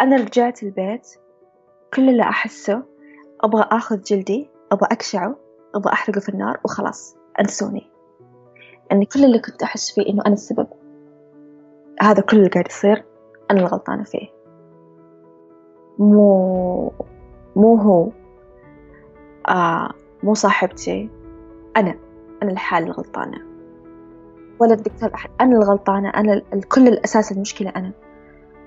أنا رجعت البيت كل اللي أحسه أبغى آخذ جلدي أبغى أقشعه أبغى أحرقه في النار وخلاص أنسوني. أني كل اللي كنت أحس فيه إنه أنا السبب هذا كل اللي قاعد يصير أنا الغلطانة فيه. مو مو هو آه مو صاحبتي أنا أنا الحالة الغلطانة. ولا الدكتور أحد أنا الغلطانة أنا كل الأساس المشكلة أنا.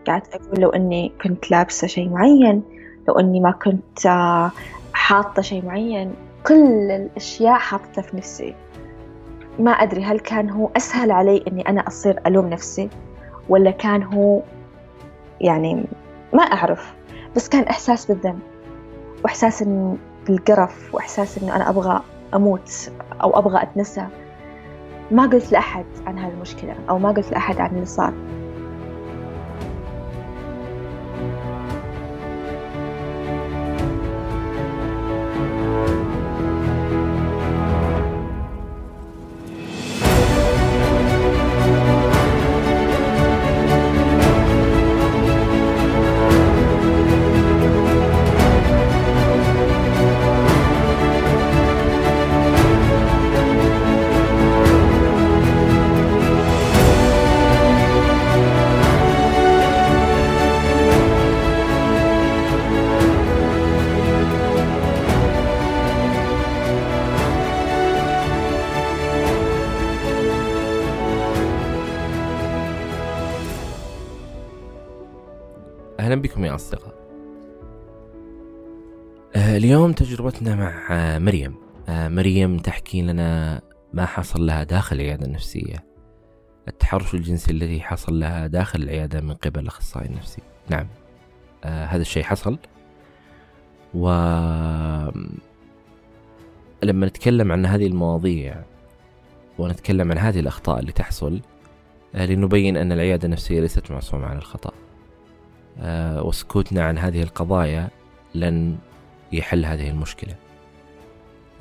قعدت أقول لو إني كنت لابسة شيء معين لو إني ما كنت آه، حاطة شيء معين كل الأشياء حاطتها في نفسي. ما أدري هل كان هو أسهل علي إني أنا أصير ألوم نفسي ولا كان هو يعني ما أعرف بس كان إحساس بالذنب وإحساس بالقرف وإحساس إنه أنا أبغى أموت أو أبغى أتنسى. ما قلت لأحد عن هذه المشكلة أو ما قلت لأحد عن اللي صار. أهلا بكم يا أصدقاء. آه، اليوم تجربتنا مع آه، مريم. آه، مريم تحكي لنا ما حصل لها داخل العيادة النفسية. التحرش الجنسي الذي حصل لها داخل العيادة من قبل الأخصائي النفسي. نعم. هذا الشيء حصل. و لما نتكلم عن هذه المواضيع ونتكلم عن هذه الأخطاء اللي تحصل لنبين أن العيادة النفسية ليست معصومة عن الخطأ. وسكوتنا عن هذه القضايا لن يحل هذه المشكلة.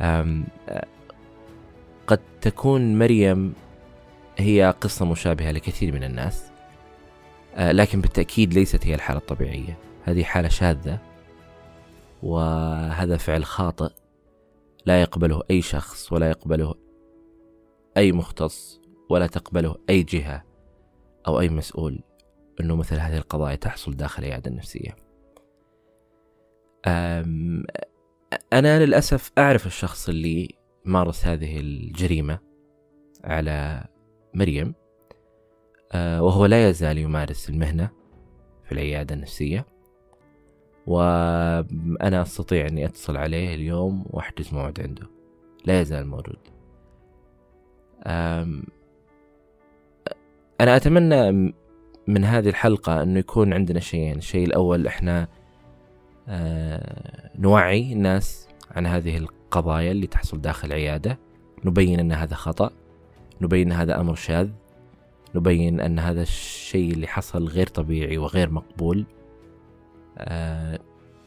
آه، قد تكون مريم هي قصة مشابهة لكثير من الناس آه، لكن بالتأكيد ليست هي الحالة الطبيعية. هذه حالة شاذة وهذا فعل خاطئ. لا يقبله أي شخص ولا يقبله أي مختص ولا تقبله أي جهة أو أي مسؤول. أنه مثل هذه القضايا تحصل داخل العيادة النفسية. أنا للأسف أعرف الشخص اللي مارس هذه الجريمة على مريم أه، وهو لا يزال يمارس المهنة في العيادة النفسية. وأنا أستطيع أني أتصل عليه اليوم وأحجز موعد عنده. لا يزال موجود. أنا أتمنى من هذه الحلقة أنه يكون عندنا شيئين. الشيء الأول إحنا آه نوعي الناس عن هذه القضايا اللي تحصل داخل العيادة نبين أن هذا خطأ. نبين أن هذا أمر شاذ. نبين أن هذا الشيء اللي حصل غير طبيعي وغير مقبول. آه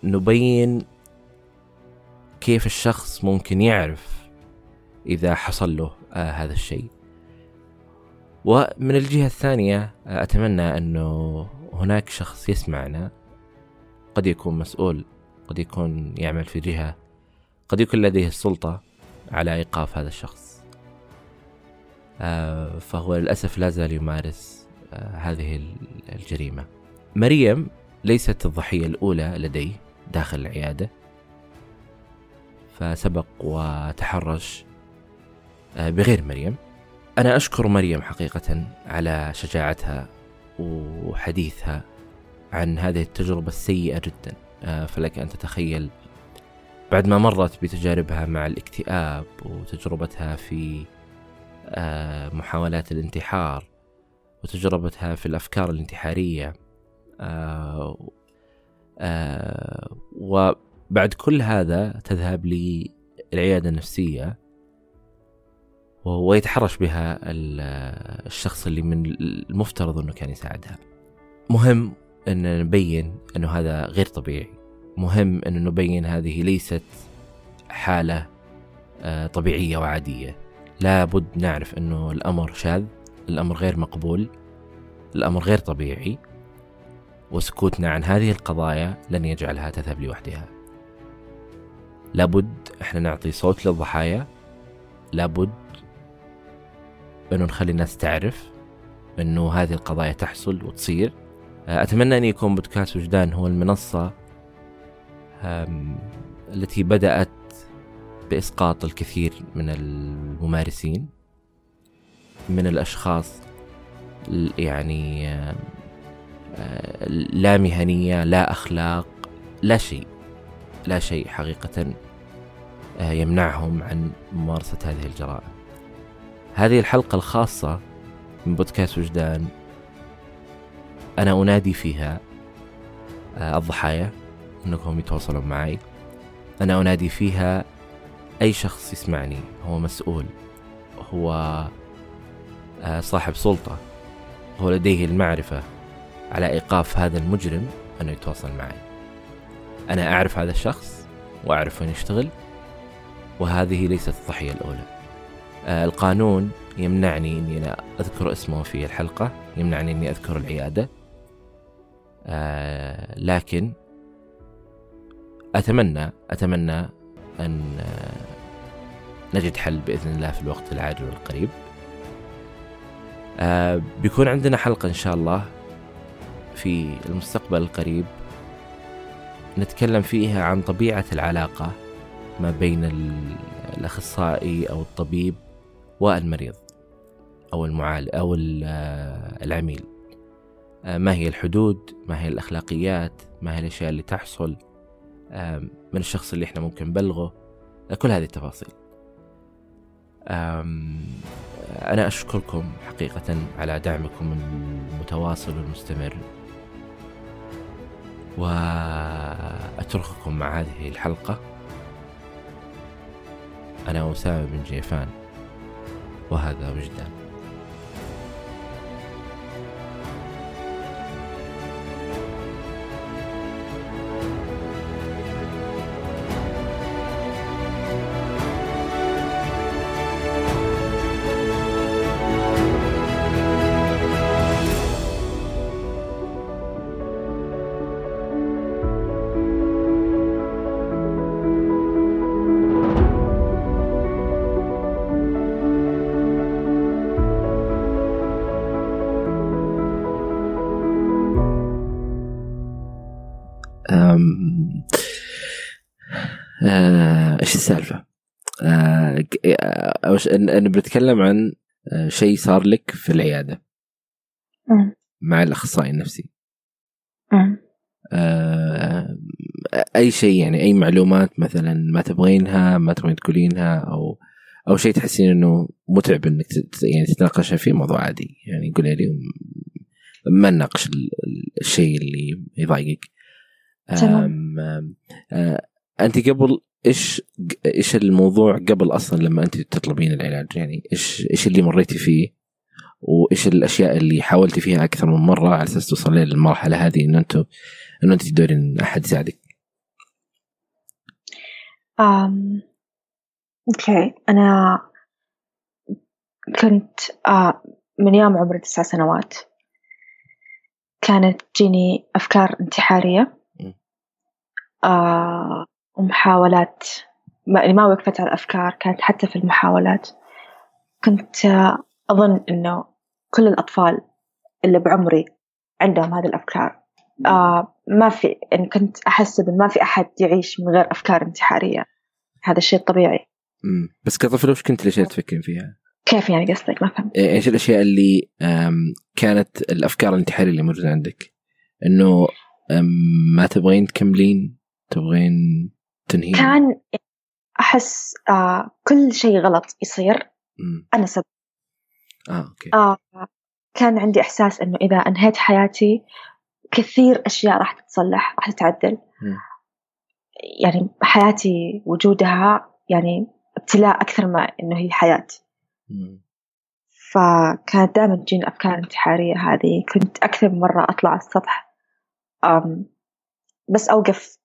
نبين كيف الشخص ممكن يعرف إذا حصل له آه هذا الشيء. ومن الجهة الثانية أتمنى أنه هناك شخص يسمعنا. قد يكون مسؤول قد يكون يعمل في جهة قد يكون لديه السلطة على إيقاف هذا الشخص. آه، فهو للأسف لا زال يمارس آه، هذه الجريمة. مريم ليست الضحية الأولى لدي داخل العيادة. فسبق وتحرش آه، بغير مريم. أنا أشكر مريم حقيقة على شجاعتها وحديثها عن هذه التجربة السيئة جدا. آه، فلك أن تتخيل بعد ما مرت بتجاربها مع الاكتئاب وتجربتها في آه، محاولات الانتحار وتجربتها في الأفكار الانتحارية. آه، وبعد كل هذا تذهب للعيادة النفسية. ويتحرش بها الشخص اللي من المفترض إنه كان يساعدها. مهم إن نبين إنه هذا غير طبيعي. مهم إن نبين هذه ليست حالة آه، طبيعية وعادية. لابد نعرف إنه الأمر شاذ، الأمر غير مقبول، الأمر غير طبيعي. وسكوتنا عن هذه القضايا لن يجعلها تذهب لوحدها لابد إحنا نعطي صوت للضحايا لابد انه نخلي الناس تعرف أنه هذه القضايا تحصل وتصير. أتمنى أن يكون بودكاست وجدان هو المنصة التي بدأت بإسقاط الكثير من الممارسين من الأشخاص يعني لا مهنية لا أخلاق لا شيء لا شيء حقيقة يمنعهم عن ممارسة هذه الجرائم. هذه الحلقة الخاصة من بودكاست وجدان أنا أنادي فيها آه، الضحايا أنكم يتواصلون معي. أنا أنادي فيها أي شخص يسمعني هو مسؤول هو آه، صاحب سلطة هو لديه المعرفة على إيقاف هذا المجرم أنه يتواصل معي. أنا أعرف هذا الشخص وأعرف وين يشتغل وهذه ليست الضحية الأولى. القانون يمنعني إني أنا أذكر اسمه في الحلقة يمنعني إني أذكر العيادة. آه لكن أتمنى أتمنى أن آه نجد حل بإذن الله في الوقت العاجل والقريب. آه بيكون عندنا حلقة إن شاء الله في المستقبل القريب. نتكلم فيها عن طبيعة العلاقة ما بين الأخصائي أو الطبيب والمريض أو المعالج أو آه، العميل. آه، ما هي الحدود؟ ما هي الأخلاقيات؟ ما هي الأشياء اللي تحصل؟ آه، من الشخص اللي إحنا ممكن نبلغه؟ كل هذه التفاصيل. أنا أشكركم حقيقة على دعمكم المتواصل والمستمر. وأترككم مع هذه الحلقة. أنا أسامة بن جيفان. وهذا وجدان. أنا بتكلم عن آه، شيء صار لك في العيادة. مع الأخصائي النفسي. آه أي شيء يعني أي معلومات مثلا ما تبغينها ما تبغين تقولينها أو أو شيء تحسين إنه متعب إنك يعني تتناقشها فيه موضوع عادي. يعني قولي لي ما نناقش الشيء اللي يضايقك؟ تمام. آه أنت قبل إيش إيش الموضوع قبل أصلا لما أنت تطلبين العلاج؟ يعني إيش إيش اللي مريتي فيه؟ وإيش الأشياء اللي حاولتي فيها أكثر من مرة على أساس توصلين للمرحلة هذه انه انت انه انت تدورين أحد يساعدك؟ أم... أوكي. أنا كنت آه من يوم عمري تسع سنوات. كانت تجيني أفكار انتحارية. آه ومحاولات ما, يعني ما وقفت على الأفكار كانت حتى في المحاولات كنت أظن إنه كل الأطفال اللي بعمري عندهم هذه الأفكار آه ما في يعني كنت أحسب إن ما في أحد يعيش من غير أفكار انتحارية هذا الشيء طبيعي مم. بس كطفل وش كنت الأشياء تفكرين فيها؟ كيف يعني قصدك ما فهمت؟ إيه، إيش الأشياء اللي كانت الأفكار الانتحارية اللي موجودة عندك؟ إنه ما تبغين تكملين تبغين تنهي كان أحس آه كل شيء غلط يصير. م. أنا سبب آه أوكي. آه كان عندي إحساس إنه إذا أنهيت حياتي كثير أشياء راح تتصلح راح تتعدل. م. يعني حياتي وجودها يعني ابتلاء أكثر ما إنه هي حياة. م. فكانت دائما تجيني الأفكار الانتحارية هذه. كنت أكثر من مرة أطلع على السطح أم بس أوقف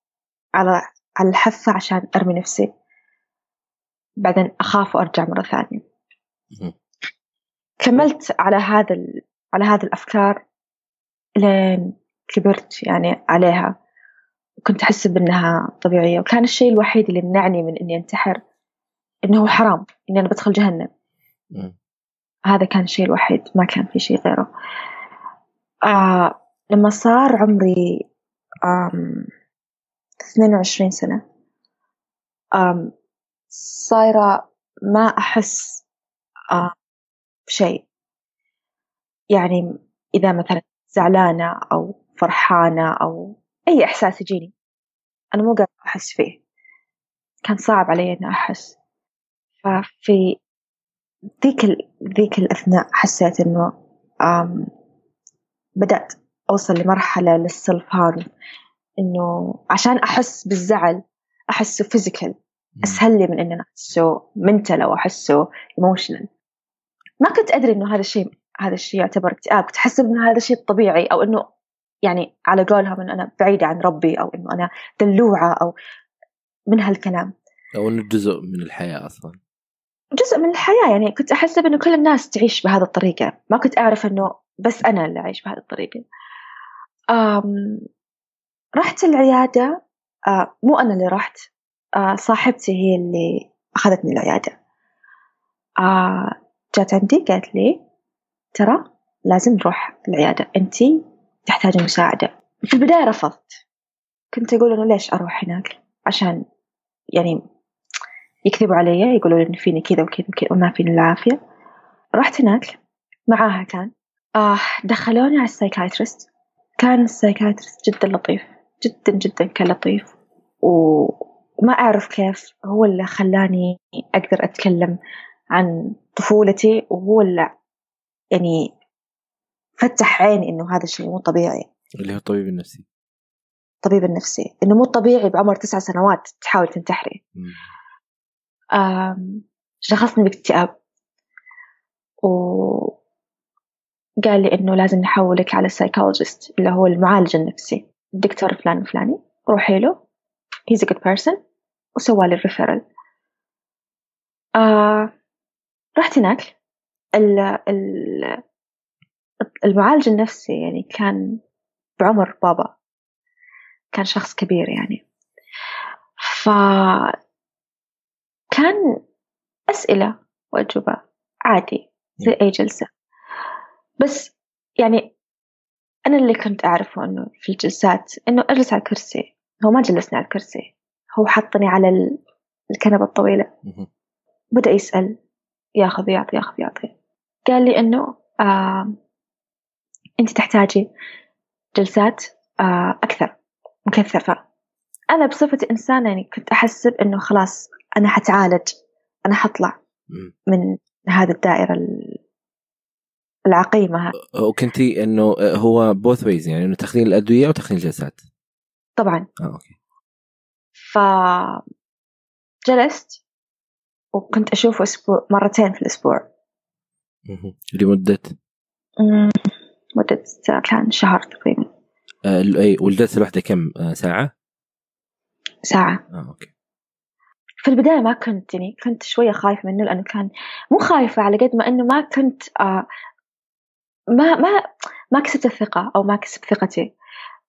على على الحافة عشان أرمي نفسي. بعدين أخاف وأرجع مرة ثانية. كملت على هذا على هذه الأفكار لين كبرت يعني عليها. وكنت أحسب إنها طبيعية وكان الشيء الوحيد اللي منعني من إني أنتحر إنه حرام إني أنا بدخل جهنم. هذا كان الشيء الوحيد ما كان في شيء غيره. آه لما صار عمري آم 22 سنة. آم صايرة ما أحس بشيء. يعني إذا مثلا زعلانة أو فرحانة أو أي إحساس يجيني أنا مو قادرة أحس فيه. كان صعب علي إني أحس. ففي ذيك ال... ذيك الأثناء حسيت إنه آم بدأت أوصل لمرحلة لل self harm إنه عشان أحس بالزعل أحسه physical أسهل لي من إن أنا أحسه mental أو أحسه ايموشنال ما كنت أدري إنه هذا الشيء هذا الشيء يعتبر اكتئاب كنت أحسب إنه هذا الشيء طبيعي أو إنه يعني على قولهم إنه أنا بعيدة عن ربي أو إنه أنا دلوعة أو من هالكلام. أو إنه جزء من الحياة أصلا. جزء من الحياة يعني كنت أحسب إنه كل الناس تعيش بهذه الطريقة. ما كنت أعرف إنه بس أنا اللي أعيش بهذه الطريقة. أم رحت العيادة أه مو أنا اللي رحت أه صاحبتي هي اللي أخذتني العيادة. أه جات عندي قالت لي ترى لازم نروح العيادة أنتي تحتاجي مساعدة. في البداية رفضت. كنت أقول إنه ليش أروح هناك؟ عشان يعني يكذبوا علي يقولوا إن فيني كذا وكذا وكذا وما فيني العافية. رحت هناك معاها كان آه دخلوني على ال psychiatrist. كان ال psychiatrist جدا لطيف. جدا جدا كان لطيف وما أعرف كيف هو اللي خلاني أقدر أتكلم عن طفولتي وهو اللي يعني فتح عيني إنه هذا الشيء مو طبيعي. اللي هو الطبيب النفسي. الطبيب النفسي. إنه مو طبيعي بعمر تسع سنوات تحاول تنتحري. شخصني باكتئاب. وقال لي إنه لازم نحولك على ال psychologist اللي هو المعالج النفسي. الدكتور فلان فلاني روحي له he's a good person وسوى لي ال referral آه رحت هناك. ال ال المعالج النفسي يعني كان بعمر بابا. كان شخص كبير يعني. ف كان أسئلة وأجوبة عادي زي أي جلسة. بس يعني أنا اللي كنت أعرفه إنه في الجلسات إنه أجلس على الكرسي هو ما جلسني على الكرسي هو حطني على الكنبة الطويلة. بدأ يسأل ياخذ يعطي ياخذ يعطي قال لي إنه آه أنت تحتاجي جلسات آه أكثر مكثفة. أنا بصفتي إنسان يعني كنت أحسب إنه خلاص أنا حتعالج أنا حطلع من هذه الدائرة العقيمة. وكنتي إنه هو both ways يعني إنه تاخذين الأدوية وتاخذين الجلسات. طبعا. آه okay. فجلست وكنت أشوفه أسبوع مرتين في الأسبوع. لمدة؟ مدة كان شهر تقريبا. آه أي والجلسة الواحدة كم آه ساعة؟ ساعة. آه okay. في البداية ما كنت يعني كنت شوية خايفة منه لأنه كان مو خايفة على قد ما إنه ما كنت آه ما ما ما كسبت الثقة أو ما كسبت ثقتي.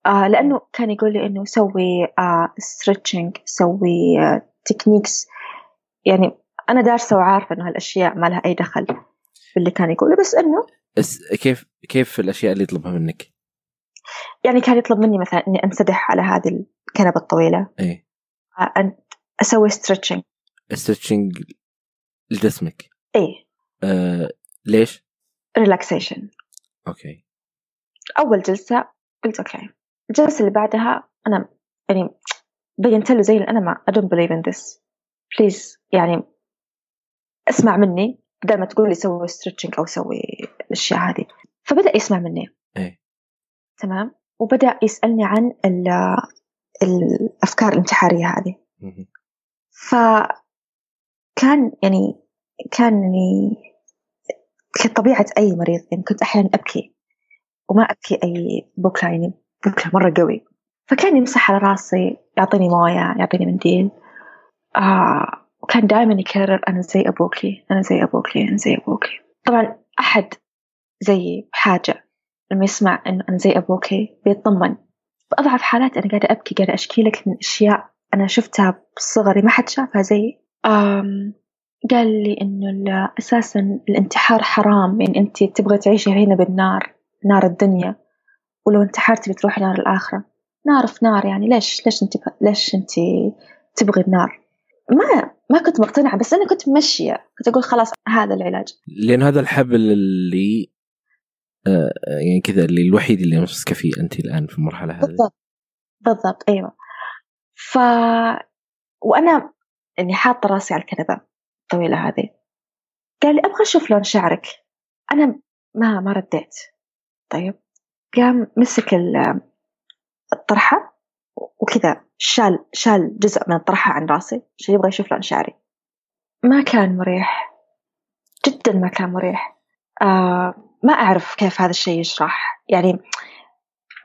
آه لأنه كان يقول لي إنه سوي آه stretching سوي آه techniques يعني أنا دارسة وعارفة إنه هالأشياء ما لها أي دخل باللي كان يقوله بس إنه بس كيف كيف الأشياء اللي يطلبها منك؟ يعني كان يطلب مني مثلا إني أنسدح على هذه الكنبة الطويلة. إيه آه أسوي ستريتشنج ستريتشنج لجسمك. إيه آه ليش؟ relaxation okay. أول جلسة قلت okay. الجلسة اللي بعدها أنا يعني بينت له زي أنا ما I don't believe in this. please يعني اسمع مني بدل ما تقول لي سوي stretching أو سوي الأشياء هذه. فبدأ يسمع مني. إيه. تمام؟ وبدأ يسألني عن الأفكار الانتحارية هذه. فكان يعني كان يعني كطبيعة أي مريض يعني كنت أحيانا أبكي وما أبكي أي بكى يعني بكى مرة قوي. فكان يمسح على راسي يعطيني موية يعطيني منديل آه وكان دائما يكرر أنا زي أبوكي أنا زي أبوكي أنا زي أبوكي. طبعا أحد زي بحاجة لما يسمع إنه أنا زي أبوكي بيطمن. بأضعف حالات أنا قاعدة أبكي قاعدة أشكي لك من أشياء أنا شفتها بصغري ما حد شافها زي أم قال لي إنه أساسا الانتحار حرام يعني أنت تبغى تعيشي هنا بالنار نار الدنيا. ولو انتحرتي بتروحي نار الآخرة. نار في نار يعني ليش ليش أنت ليش أنت تبغي النار؟ ما ما كنت مقتنعة بس أنا كنت ماشية كنت أقول خلاص هذا العلاج. لأن هذا الحبل اللي آه يعني كذا اللي الوحيد اللي ماسكه فيه أنت الآن في المرحلة هذه. بالضبط بالضبط أيوة. ف وأنا يعني حاطة راسي على الكنبة. الطويلة هذه. قال لي أبغى أشوف لون شعرك. أنا ما ما رديت. طيب. قام مسك الطرحة وكذا شال شال جزء من الطرحة عن راسي عشان يبغى يشوف لون شعري؟ ما كان مريح. جدا ما كان مريح. آه ما أعرف كيف هذا الشيء يشرح. يعني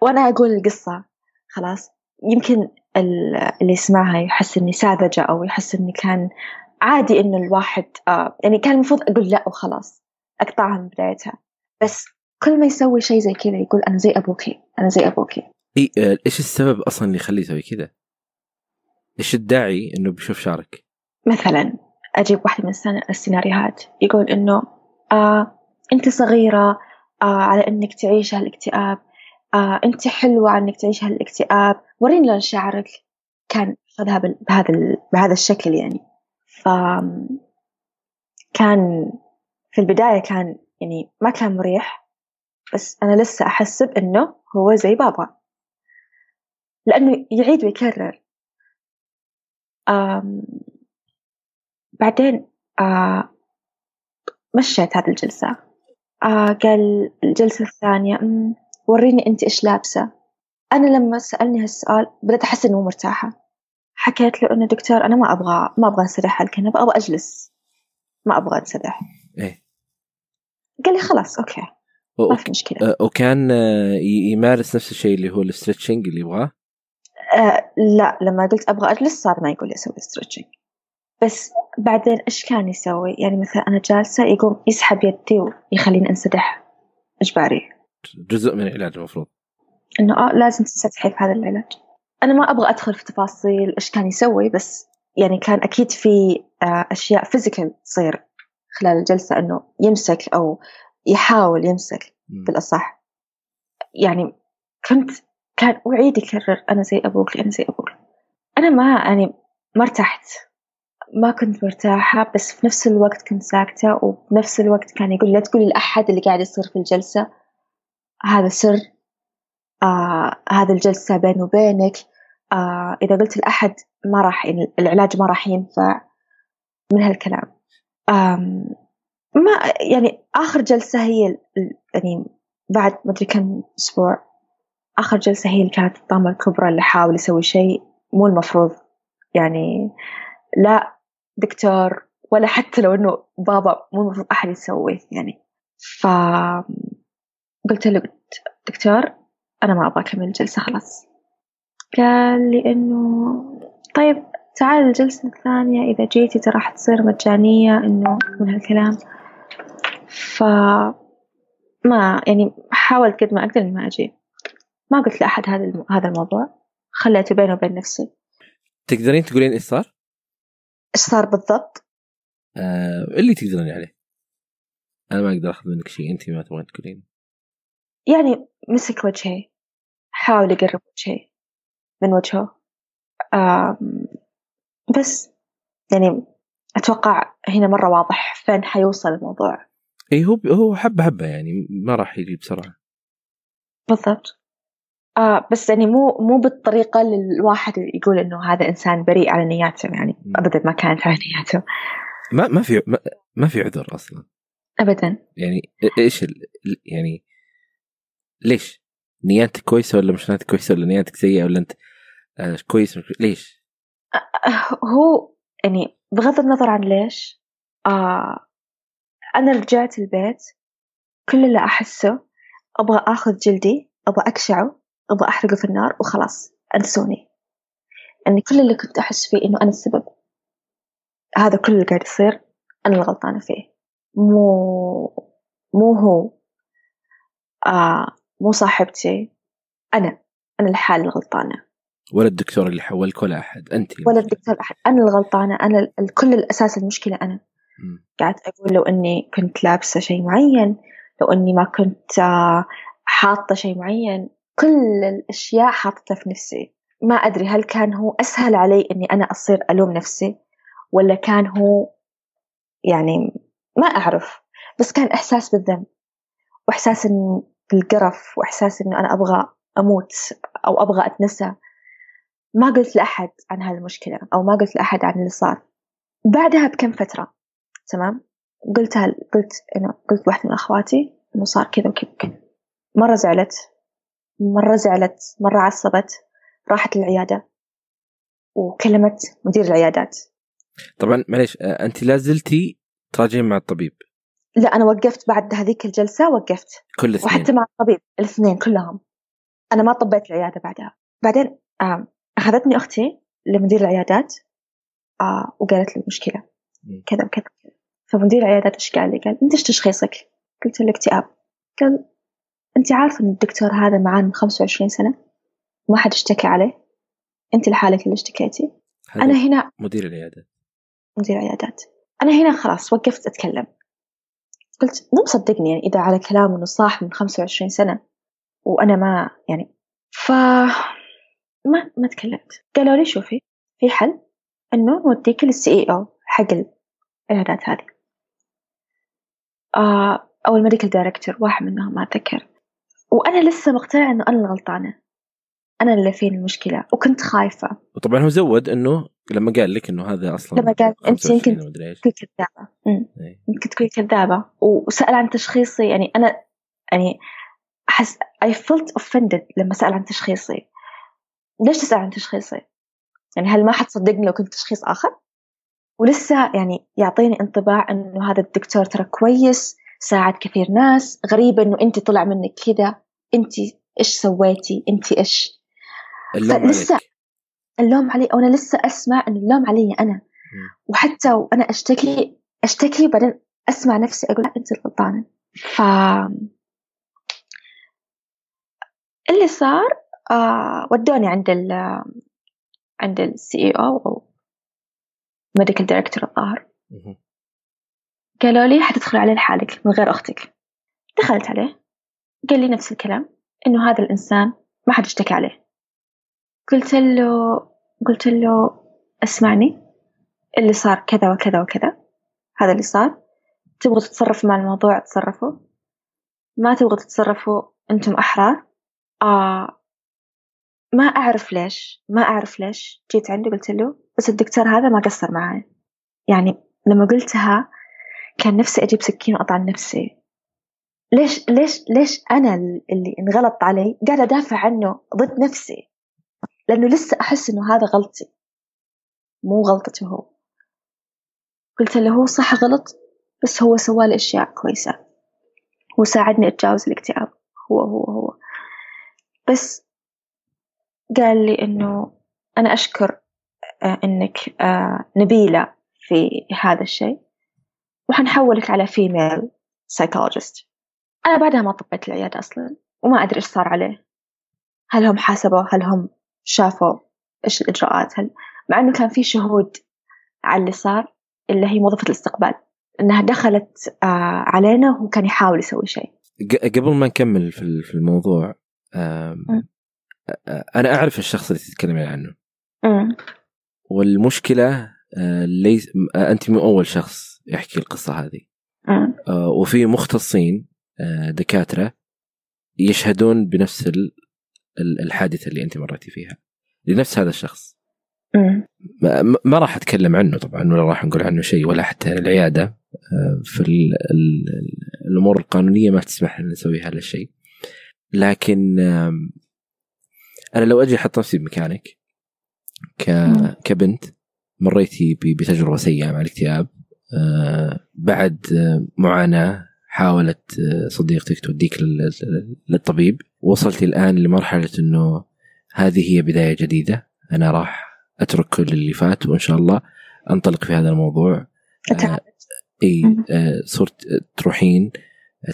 وأنا أقول القصة خلاص. يمكن اللي يسمعها يحس إني ساذجة أو يحس إني كان عادي إنه الواحد آه يعني كان المفروض أقول لا وخلاص أقطعها من بدايتها بس كل ما يسوي شيء زي كذا يقول أنا زي أبوكي أنا زي أبوكي إيه إيش السبب أصلا اللي يخليه يسوي كذا؟ إيش الداعي إنه بيشوف شعرك؟ مثلا أجيب واحدة من السيناريوهات يقول إنه آه أنت صغيرة آه على إنك تعيش هالاكتئاب آه أنت حلوة على إنك تعيش هالاكتئاب وريني لون شعرك كان أخذها بهذا بهذا الشكل يعني ف كان في البداية كان يعني ما كان مريح بس أنا لسه أحسب إنه هو زي بابا. لأنه يعيد ويكرر. بعدين آه مشيت هذه الجلسة. قال الجلسة الثانية وريني أنت إيش لابسة. أنا لما سألني هالسؤال بدأت أحس إنه مو مرتاحة. حكيت له إنه دكتور أنا ما أبغى ما أبغى أنسدح على الكنبة أبغى أجلس. ما أبغى أنسدح. إيه. قال لي خلاص okay. ما في مشكلة. آه، وكان آه، يمارس نفس الشيء اللي هو ال stretching اللي يبغاه؟ آه لا لما قلت أبغى أجلس صار ما يقول لي أسوي stretching بس بعدين إيش كان يسوي؟ يعني مثلا أنا جالسة يقوم يسحب يدي ويخليني انسدح إجباري. جزء من العلاج المفروض. إنه آه لازم تنسدحي في هذا العلاج. أنا ما أبغى أدخل في تفاصيل إيش كان يسوي بس يعني كان أكيد في آه أشياء فيزيكال تصير خلال الجلسة إنه يمسك أو يحاول يمسك بالأصح. يعني كنت كان أعيد يكرر أنا زي أبوك أنا زي أبوك. أنا ما يعني ما ارتحت. ما كنت مرتاحة بس في نفس الوقت كنت ساكتة وبنفس الوقت كان يقول لا تقولي لأحد اللي قاعد يصير في الجلسة هذا سر آه هذا الجلسة بيني وبينك آه إذا قلت لأحد ما راح يعني العلاج ما راح ينفع من هالكلام. ما يعني آخر جلسة هي يعني بعد ما أدري كم أسبوع آخر جلسة هي اللي كانت الطامة الكبرى اللي حاول يسوي شيء مو المفروض. يعني لا دكتور ولا حتى لو إنه بابا مو المفروض أحد يسويه يعني. ف قلت له دكتور أنا ما أبغى أكمل الجلسة خلاص. قال لي إنه طيب تعال الجلسة الثانية إذا جيتي ترى راح تصير مجانية إنه من هالكلام. ف ما يعني حاولت قد ما أقدر إني ما أجي. ما قلت لأحد هذا هذا الموضوع. خليته بيني وبين نفسي. تقدرين تقولين إيش صار؟ إيش صار بالضبط؟ آه اللي تقدرين عليه. أنا ما أقدر أخذ منك شيء انت ما تبغين تقولين. يعني مسك وجهي. حاول يقرب وجهي. من وجهه. بس يعني أتوقع هنا مرة واضح فين حيوصل الموضوع. اي هو هو حبة حبة يعني ما راح يجي بسرعة. بالضبط. آه بس يعني مو مو بالطريقة اللي الواحد يقول إنه هذا إنسان بريء على نياته يعني أبدا ما كانت على نياته. ما ما في ما, ما في عذر أصلا. أبدا. يعني إيش يعني ليش؟ نياتك كويسة ولا مش نياتك كويسة ولا نياتك سيئة ولا أنت آه كويس ليش؟ آه هو يعني بغض النظر عن ليش آه أنا رجعت البيت كل اللي أحسه أبغى آخذ جلدي أبغى أكشعه أبغى أحرقه في النار وخلاص أنسوني. يعني كل اللي كنت أحس فيه إنه أنا السبب هذا كل اللي قاعد يصير أنا الغلطانة فيه. مو مو هو. آه مو صاحبتي أنا أنا الحالة الغلطانة. ولا الدكتور اللي حولك ولا أحد أنت ولا الدكتور أحد. أنا الغلطانة أنا كل الأساس المشكلة أنا. قاعد أقول لو إني كنت لابسة شيء معين لو إني ما كنت آه، حاطة شيء معين كل الأشياء حاطتها في نفسي. ما أدري هل كان هو أسهل علي إني أنا أصير ألوم نفسي ولا كان هو يعني ما أعرف. بس كان إحساس بالذنب وإحساس إن بالقرف وإحساس إنه أنا أبغى أموت أو أبغى أتنسى. ما قلت لأحد عن هالمشكلة أو ما قلت لأحد عن اللي صار. بعدها بكم فترة تمام؟ قلتها قلت إنه قلت واحدة من أخواتي إنه صار كذا وكذا وكذا. مرة زعلت مرة زعلت مرة عصبت راحت للعيادة وكلمت مدير العيادات. طبعا معليش آه، أنت لا زلتي تراجعين مع الطبيب. لا أنا وقفت بعد هذيك الجلسة وقفت. كل الاثنين. وحتى مع الطبيب الاثنين كلهم. أنا ما طبيت العيادة بعدها. بعدين أخذتني أختي لمدير العيادات آه وقالت لي المشكلة كذا وكذا فمدير العيادات إيش قال لي؟ قال أنت إيش تشخيصك؟ قلت له اكتئاب قال أنت عارفة إن الدكتور هذا معانا من 25 سنة؟ ما حد اشتكى عليه. أنت لحالك اللي اشتكيتي. أنا هنا مدير العيادات. مدير العيادات. أنا هنا خلاص وقفت أتكلم. قلت مو مصدقني يعني إذا على كلام إنه صاح من 25 سنة وأنا ما يعني. ف ما ما تكلمت. قالوا لي شوفي في حل إنه نوديك لل CEO حق العيادات هذه. آه أو ال medical director واحد منهم ما أتذكر. وأنا لسه مقتنعة إنه أنا الغلطانة. أنا اللي فيني المشكلة وكنت خايفة. وطبعا هو زود إنه لما قال لك إنه هذا أصلا لما قال أنت يمكن تكون كذابة. إيه. يمكن تكون كذابة. وسأل عن تشخيصي يعني أنا يعني أحس I felt offended لما سأل عن تشخيصي. ليش تسأل عن تشخيصي؟ يعني هل ما حتصدقني لو كنت تشخيص آخر؟ ولسه يعني يعطيني انطباع إنه هذا الدكتور ترى كويس ساعد كثير ناس غريبة إنه انت طلع منك كذا انت إيش سويتي انت إيش اللوم لسه. اللوم علي وأنا لسه أسمع ان اللوم علي أنا وحتى وأنا أشتكي أشتكي بعدين أسمع نفسي أقول لا أنت الغلطانة ف اللي صار آه ودوني عند ال عند ال CEO أو medical director الظاهر. قالوا لي حتدخل عليه لحالك من غير أختك. دخلت عليه قال لي نفس الكلام إنه هذا الإنسان ما حد اشتكى عليه. قلت له قلت له أسمعني اللي صار كذا وكذا وكذا هذا اللي صار. تبغوا تتصرفوا مع الموضوع تصرفوا ما تبغوا تتصرفوا أنتم أحرار. آه ما أعرف ليش ما أعرف ليش جيت عنده قلت له بس الدكتور هذا ما قصر معي. يعني لما قلتها كان نفسي أجيب سكين وأطعن نفسي. ليش ليش ليش أنا اللي انغلط علي قاعدة أدافع عنه ضد نفسي؟ لأنه لسه أحس إنه هذا غلطي. مو غلطته هو. قلت له هو صح غلط بس هو سوالي أشياء كويسة. هو ساعدني أتجاوز الاكتئاب. هو هو هو. بس قال لي إنه أنا أشكر آه، إنك آه، نبيلة في هذا الشيء. وحنحولك على female psychologist أنا بعدها ما طبيت العيادة أصلا وما أدري إيش صار عليه. هل هم حاسبوا؟ هل هم شافوا إيش الإجراءات؟ هل مع إنه كان في شهود على اللي صار اللي هي موظفة الاستقبال. إنها دخلت آه علينا وهو كان يحاول يسوي شيء. قبل ما نكمل في الموضوع أنا أعرف الشخص اللي تتكلمين عنه م. والمشكلة آه، ليس آه، أنت مو أول شخص يحكي القصة هذه م. آه، وفي مختصين دكاترة يشهدون بنفس الحادثة اللي أنت مريتي فيها لنفس هذا الشخص م. ما راح أتكلم عنه طبعا ولا راح نقول عنه شيء ولا حتى العيادة في الأمور القانونية ما تسمح لنا نسوي هذا الشيء لكن أنا لو أجي أحط نفسي بمكانك ك... كبنت مريتي بتجربة سيئة مع الاكتئاب آه، بعد معاناة حاولت آه، صديقتك توديك للطبيب وصلتي الآن لمرحلة إنه هذه هي بداية جديدة أنا راح اترك كل اللي فات وإن شاء الله أنطلق في هذا الموضوع. آه إي آه صرت تروحين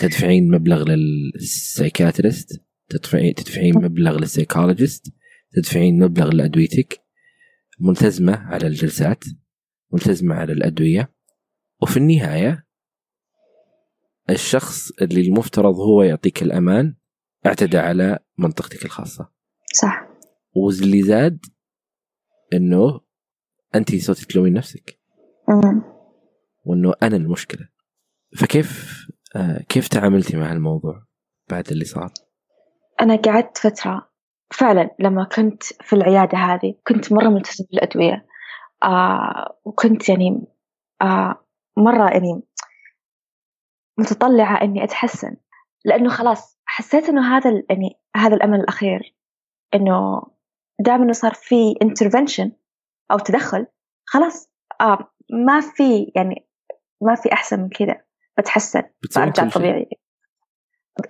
تدفعين مبلغ لل psychiatrist تدفعين تدفعين مبلغ لل psychologist تدفعين مبلغ لأدويتك ملتزمة على الجلسات ملتزمة على الأدوية. وفي النهاية الشخص اللي المفترض هو يعطيك الأمان اعتدى على منطقتك الخاصة. صح. واللي زاد إنه أنت صرتي تلومين نفسك. مم. وإنه أنا المشكلة. فكيف آه كيف تعاملتي مع الموضوع بعد اللي صار؟ أنا قعدت فترة فعلا لما كنت في العيادة هذه كنت مرة ملتزمة بالأدوية. آه وكنت يعني آه مرة يعني متطلعة إني أتحسن. لأنه خلاص حسيت إنه هذا يعني هذا الأمل الأخير. إنه دام إنه صار في intervention أو تدخل خلاص آه ما في يعني ما في أحسن من كذا بتحسن. برجع. طبيعي.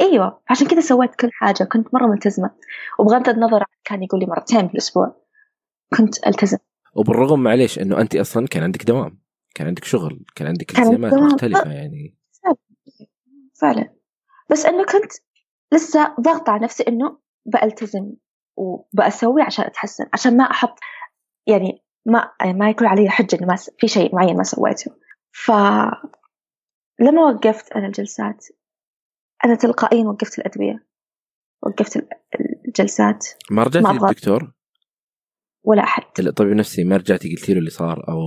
إيوه عشان كذا سويت كل حاجة. كنت مرة ملتزمة. وبغض النظر كان يقول لي مرتين في الأسبوع كنت ألتزم. وبالرغم معليش إنه انت أصلا كان عندك دوام كان عندك شغل كان عندك التزامات. مختلفة يعني. فعلا. بس إنه كنت لسه ضاغطة على نفسي إنه بألتزم وبأسوي عشان أتحسن عشان ما أحط يعني ما يعني ما يكون علي حجة إنه ما في شيء معين ما سويته. ف لما وقفت أنا الجلسات أنا تلقائيا وقفت الأدوية وقفت ال- الجلسات. ما رجعتي أبغى. للدكتور؟ ولا أحد. الطبيب النفسي ما رجعتي قلتي له اللي صار أو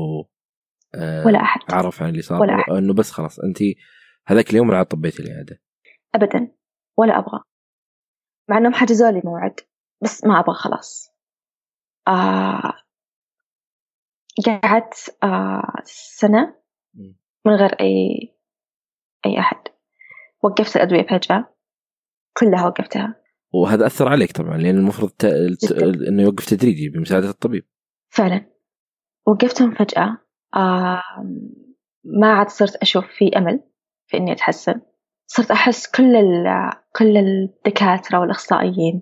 آه ولا أحد. عرف عن اللي صار؟ ولا أحد. أو إنه بس خلاص أنت هذاك اليوم لا طبيتي العيادة. ابدا. ولا أبغى. مع إنهم حجزوا لي موعد بس ما أبغى خلاص. آه قعدت آه سنة مم. من غير أي أي أحد. وقفت الأدوية فجأة. كلها وقفتها. وهذا أثر عليك طبعا لأن المفروض ت... إنه يوقف تدريجي بمساعدة الطبيب. فعلا. وقفتهم فجأة آه ما عاد صرت أشوف في أمل في إني أتحسن. صرت أحس كل ال- كل الدكاترة والأخصائيين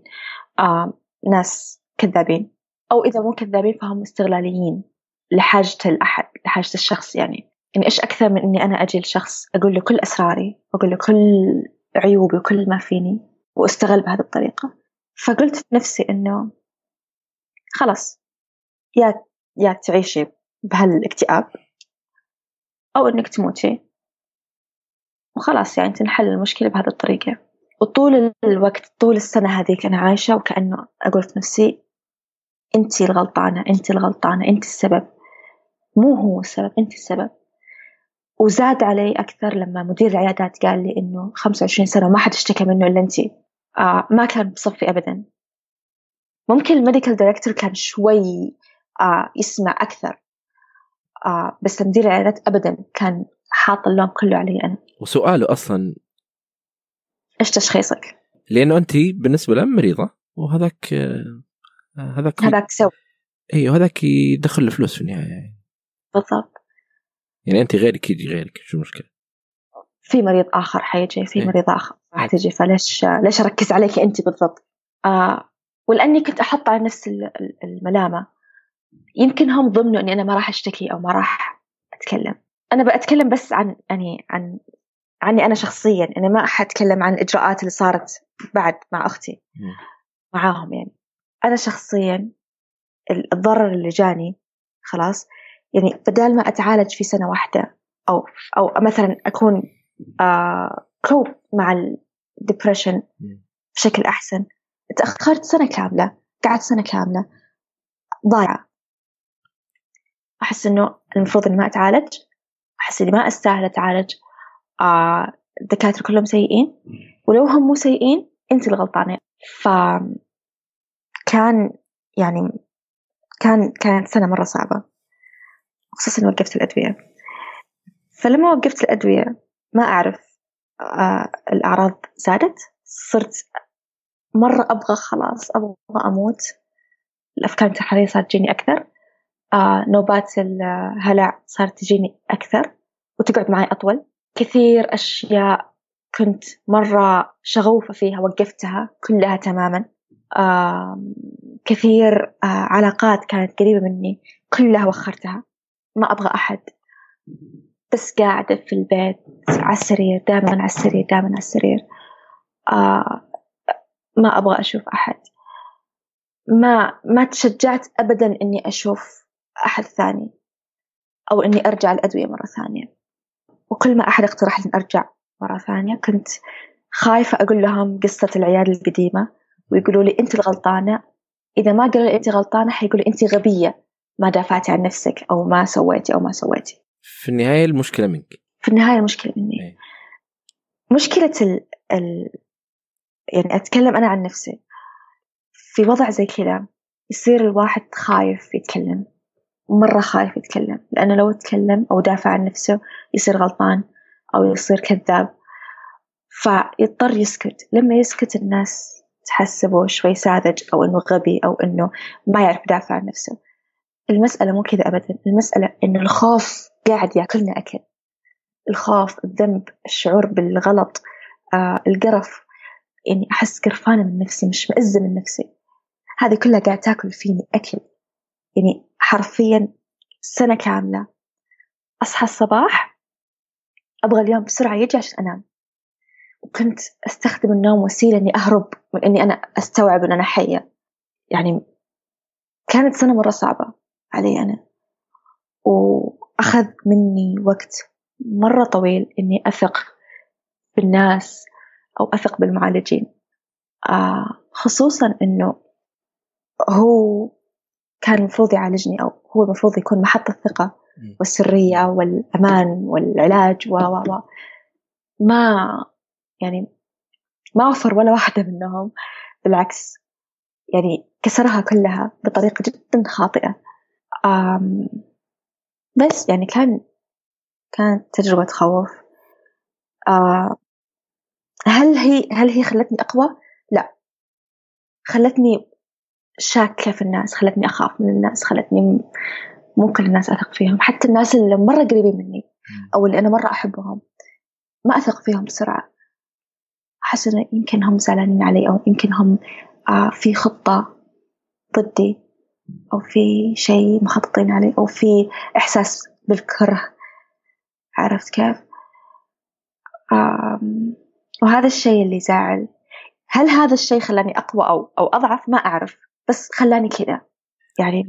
آه ناس كذابين. أو إذا مو كذابين فهم استغلاليين لحاجة الأحد لحاجة الشخص يعني. يعني إيش أكثر من إني أنا أجي لشخص أقول له كل أسراري وأقول له كل عيوبي وكل ما فيني وأستغل بهذه الطريقة؟ فقلت في نفسي إنه خلاص يا يا تعيشي بهالاكتئاب أو إنك تموتي وخلاص يعني تنحل المشكلة بهذه الطريقة. وطول الوقت طول السنة هذيك أنا عايشة وكأنه أقول في نفسي انت الغلطانة انت الغلطانة انت السبب. مو هو السبب انت السبب. وزاد علي أكثر لما مدير العيادات قال لي إنه 25 سنة ما حد اشتكى منه إلا انت. آه ما كان بصفي ابدا. ممكن ال medical director كان شوي آه يسمع أكثر. آه بس مدير العيادات ابدا كان حاط اللوم كله علي أنا. وسؤاله أصلا إيش تشخيصك؟ لأنه انت بالنسبة له مريضة وهذاك آه، هذاك هذاك سوي. أيوه هذاك يدخل له فلوس في النهاية يعني. بالضبط. يعني انت غيرك يجي غيرك شو المشكلة؟ في مريض آخر حيجي في إيه. مريض آخر راح تجي فليش ليش أركز عليك انت بالضبط؟ آه ولأني كنت أحط على نفس ال- ال- الملامة يمكن هم ضمنوا إني أنا ما راح أشتكي أو ما راح أتكلم أنا بتكلم بس عن يعني عن عني أنا شخصيا أنا ما حأتكلم عن الاجراءات اللي صارت بعد مع أختي. معاهم يعني أنا شخصيا ال- الضرر اللي جاني خلاص يعني بدال ما أتعالج في سنة واحدة أو أو مثلا أكون آه كوب مع الدبريشن. بشكل أحسن. تأخرت سنة كاملة قعدت سنة كاملة ضايعة. أحس إنه المفروض إني ما أتعالج أحس إني ما أستاهل أتعالج. آه الدكاترة كلهم سيئين. ولو هم مو سيئين انت الغلطانة. ف كان يعني كان كانت سنة مرة صعبة. خصوصا وقفت الأدوية. فلما وقفت الأدوية ما أعرف آه الأعراض زادت صرت مرة أبغى خلاص أبغى أموت. الأفكار الانتحارية صارت تجيني أكثر. آه نوبات الهلع صارت تجيني أكثر وتقعد معي أطول. كثير أشياء كنت مرة شغوفة فيها وقفتها كلها تماما. آه كثير آه علاقات كانت قريبة مني كلها وخرتها. ما أبغى أحد. بس قاعدة في البيت على السرير دائما على السرير دائما على السرير. آه ما أبغى أشوف أحد. ما ما تشجعت أبدا إني أشوف أحد ثاني أو إني أرجع الأدوية مرة ثانية. وكل ما أحد اقترح لي أرجع مرة ثانية كنت خايفة أقول لهم قصة العيادة القديمة ويقولوا لي أنت الغلطانة. إذا ما قالوا لي أنت غلطانة حيقولوا أنت غبية. ما دافعتي عن نفسك أو ما سويتي أو ما سويتي. في النهاية المشكلة منك. في النهاية المشكلة مني. أي. مشكلة ال... ال... يعني أتكلم أنا عن نفسي. في وضع زي كذا يصير الواحد خايف يتكلم مرة خايف يتكلم. لأنه لو تكلم أو دافع عن نفسه يصير غلطان أو يصير كذاب. فيضطر يسكت. لما يسكت الناس تحسبه شوي ساذج أو إنه غبي أو إنه ما يعرف يدافع عن نفسه. المسألة مو كذا أبدا. المسألة إن الخوف قاعد يأكلنا أكل. الخوف الذنب الشعور بالغلط آه، القرف. يعني أحس قرفانة من نفسي مش مئزة من نفسي. هذه كلها قاعد تأكل فيني أكل. يعني حرفيا سنة كاملة. أصحى الصباح أبغى اليوم بسرعة يجي عشان أنام. وكنت أستخدم النوم وسيلة إني أهرب من إني أنا أستوعب إن أنا حية. يعني كانت سنة مرة صعبة. علي أنا. وأخذ مني وقت مرة طويل إني أثق بالناس أو أثق بالمعالجين. آه خصوصا إنه هو كان المفروض يعالجني أو هو المفروض يكون محط الثقة والسرية والأمان والعلاج و و و. ما يعني ما وفر ولا واحدة منهم. بالعكس يعني كسرها كلها بطريقة جدا خاطئة. بس يعني كان كانت تجربة تخوف. هل هي هل هي خلتني أقوى؟ لا. خلتني شاكة في الناس خلتني أخاف من الناس خلتني مو كل الناس أثق فيهم. حتى الناس اللي مرة قريبين مني أو اللي أنا مرة أحبهم ما أثق فيهم بسرعة. أحس إنه يمكن هم زعلانين علي أو يمكن هم آه في خطة ضدي. أو في شيء مخططين عليه أو في إحساس بالكره. عرفت كيف؟ وهذا الشيء اللي زعل. هل هذا الشيء خلاني أقوى أو أو أضعف؟ ما أعرف. بس خلاني كذا. يعني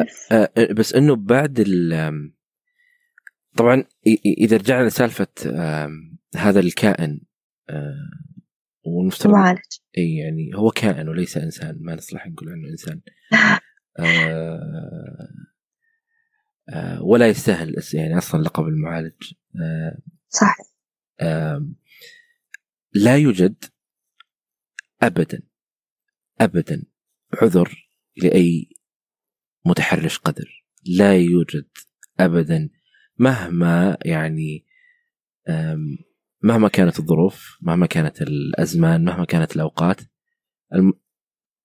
بس, بس إنه بعد ال طبعا إذا رجعنا لسالفة هذا الكائن ونفترض معالج. إي يعني هو كائن وليس إنسان. ما نصلح نقول عنه إنسان. ولا يستاهل يعني أصلا لقب المعالج. آه صح. آه لا يوجد ابدا ابدا عذر لأي متحرش قدر. لا يوجد ابدا مهما يعني مهما كانت الظروف مهما كانت الأزمان مهما كانت الأوقات.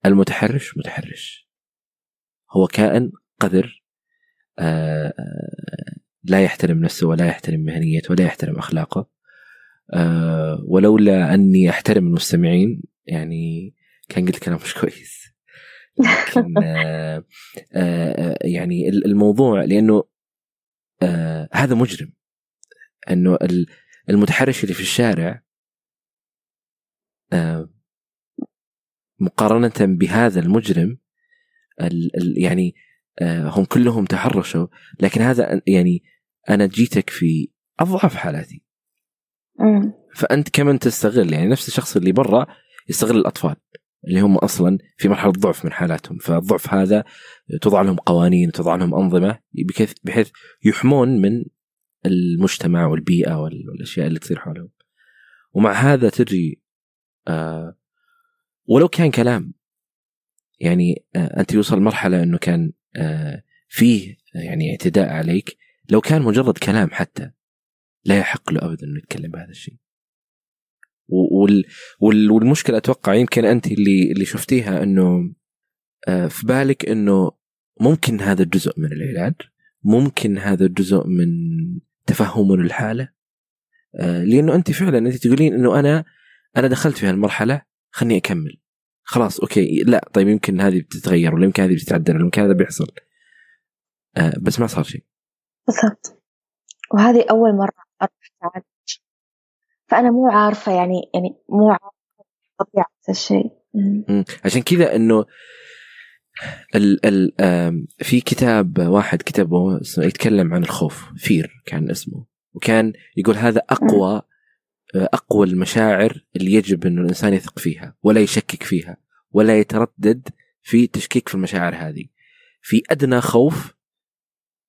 المتحرش متحرش. هو كائن قذر آه، آه، لا يحترم نفسه ولا يحترم مهنيته ولا يحترم أخلاقه. آه، ولولا أني أحترم المستمعين يعني كان قلت كلام مش كويس. لكن يعني الموضوع لأنه هذا مجرم. أنه المتحرش اللي في الشارع مقارنة بهذا المجرم يعني آه، هم كلهم تحرشوا. لكن هذا يعني أنا جيتك في أضعف حالاتي. فأنت كمان تستغل يعني نفس الشخص اللي برا يستغل الأطفال اللي هم أصلا في مرحلة ضعف من حالاتهم. فالضعف هذا توضع لهم قوانين وتوضع لهم أنظمة بحيث يحمون من المجتمع والبيئة والأشياء اللي تصير حولهم. ومع هذا تجي آه ولو كان كلام يعني آه أنت يوصل مرحلة إنه كان آه فيه يعني اعتداء عليك لو كان مجرد كلام حتى لا يحق له ابدا إنه يتكلم بهذا الشيء. وال وال والمشكلة أتوقع يمكن أنت اللي اللي شفتيها إنه آه في بالك إنه ممكن هذا جزء من العلاج ممكن هذا جزء من تفهم للحاله آه لأنه أنت فعلا أنت تقولين إنه أنا أنا دخلت في هالمرحلة خلني أكمل. خلاص أوكي. لا طيب يمكن هذه بتتغير ولا يمكن هذه بتتعدل ولا يمكن هذا بيحصل. آه بس ما صار شيء. بالضبط. وهذه أول مرة أروح أتعالج. فأنا مو عارفة يعني يعني مو عارفة طبيعة الشيء. عشان كذا إنه ال ال في كتاب واحد كتبه اسمه يتكلم عن الخوف Fear كان اسمه. وكان يقول هذا أقوى أقوى المشاعر اللي يجب إنه الإنسان يثق فيها ولا يشكك فيها ولا يتردد في تشكيك في المشاعر هذه. في أدنى خوف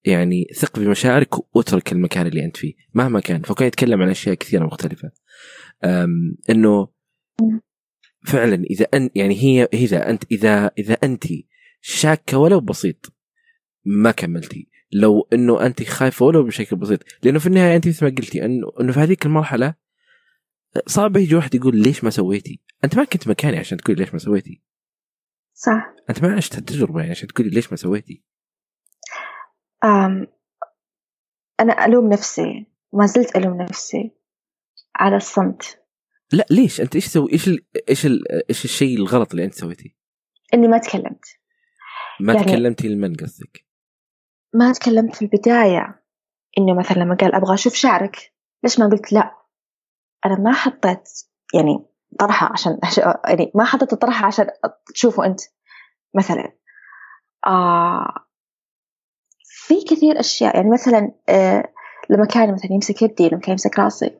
يعني ثق بمشاعرك واترك المكان اللي أنت فيه مهما كان. فكان يتكلم عن أشياء كثيرة مختلفة. إنه فعلا إذا انت يعني هي اذا أنت اذا إذا أنت شاكة ولو بسيط ما كملتي. لو إنه أنت خايفة ولو بشكل بسيط. لأنه في النهاية أنت مثل ما قلتي إنه في هذيك المرحلة صعب يجي واحد يقول ليش ما سويتي؟ أنت ما كنت مكاني عشان تقولي ليش ما سويتي. صح أنت ما عشت التجربه يعني عشان تقولي ليش ما سويتي. أم أنا ألوم نفسي ما زلت ألوم نفسي على الصمت. لا ليش؟ أنت إيش سوي إيش ال... إيش ال... إيش الشيء الغلط اللي أنت سويتيه؟ إني ما تكلمت. ما يعني تكلمتي لمن قصدك؟ ما تكلمت في البداية إنه مثلا لما قال أبغى أشوف شعرك ليش ما قلت لا أنا ما حطيت يعني طرحة عشان يعني ما حطيت الطرحة عشان تشوفوا أنت. مثلا آه في كثير أشياء يعني مثلا آه لما كان مثلا يمسك يدي لما كان يمسك راسي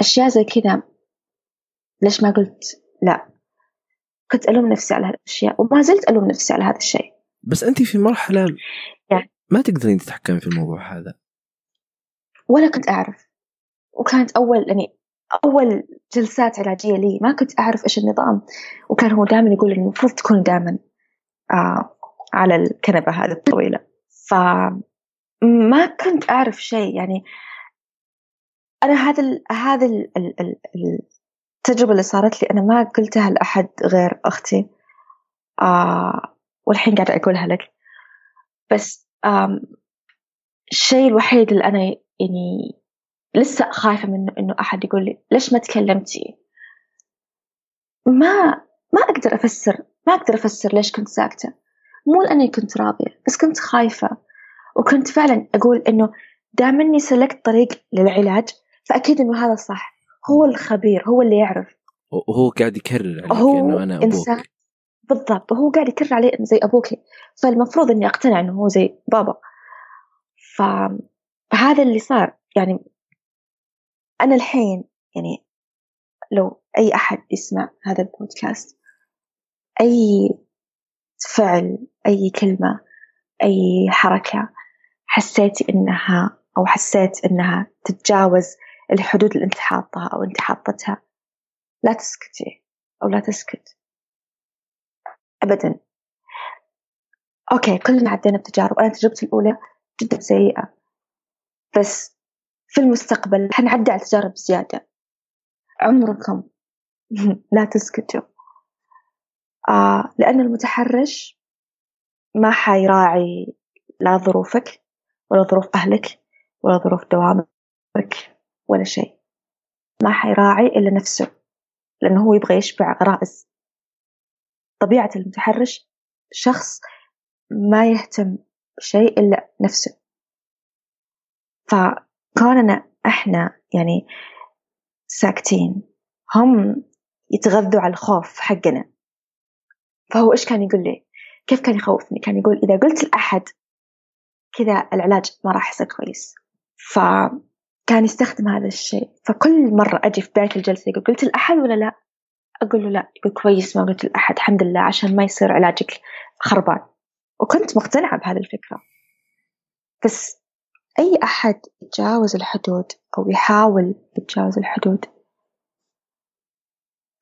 أشياء زي كذا. ليش ما قلت؟ لا. كنت ألوم نفسي على هالأشياء وما زلت ألوم نفسي على هذا الشيء. بس أنت في مرحلة يعني ما تقدرين تتحكمي في الموضوع هذا. ولا كنت أعرف. وكانت أول يعني أول جلسات علاجية لي ما كنت أعرف إيش النظام. وكان هو دائما يقول المفروض تكون دائما آه على الكنبة هذه الطويلة. فما كنت أعرف شيء يعني أنا هذا هذا ال ال التجربة اللي صارت لي أنا ما قلتها لأحد غير أختي. آه والحين قاعدة أقولها لك. بس الشيء الوحيد اللي أنا يعني لسه خايفة منه إنه أحد يقول لي ليش ما تكلمتي؟ ما ما أقدر أفسر ما أقدر أفسر ليش كنت ساكتة. مو لأني كنت راضية بس كنت خايفة. وكنت فعلا أقول إنه دام إني سلكت طريق للعلاج فأكيد إنه هذا صح. هو الخبير هو اللي يعرف. وهو قاعد يكرر عليك هو إنه أنا أبوك. إنسان بالضبط وهو قاعد يكرر علي إنه زي أبوك. فالمفروض إني أقتنع إنه هو زي بابا. فهذا اللي صار. يعني أنا الحين يعني لو أي أحد يسمع هذا البودكاست أي فعل أي كلمة أي حركة حسيتي إنها أو حسيت إنها تتجاوز الحدود اللي أنت حاطها أو أنت حاطتها لا تسكتي أو لا تسكت. أبدا. أوكي كلنا عدينا بتجارب. أنا تجربتي الأولى جدا سيئة. بس في المستقبل. حنعدي على تجارب زيادة. عمركم لا تسكتوا. آه لأن المتحرش ما حيراعي لا ظروفك ولا ظروف أهلك ولا ظروف دوامك ولا شيء. ما حيراعي إلا نفسه لأنه هو يبغى يشبع غرائز. طبيعة المتحرش شخص ما يهتم بشيء إلا نفسه. ف كوننا إحنا يعني ساكتين هم يتغذوا على الخوف حقنا. فهو إيش كان يقول لي؟ كيف كان يخوفني؟ كان يقول إذا قلت لأحد كذا العلاج ما راح يصير كويس. فكان يستخدم هذا الشيء. فكل مرة أجي في بداية الجلسة يقول قلت لأحد ولا لا؟ أقول له لا. يقول كويس ما قلت لأحد الحمد لله عشان ما يصير علاجك خربان. وكنت مقتنعة بهذه الفكرة. بس أي أحد يتجاوز الحدود أو يحاول يتجاوز الحدود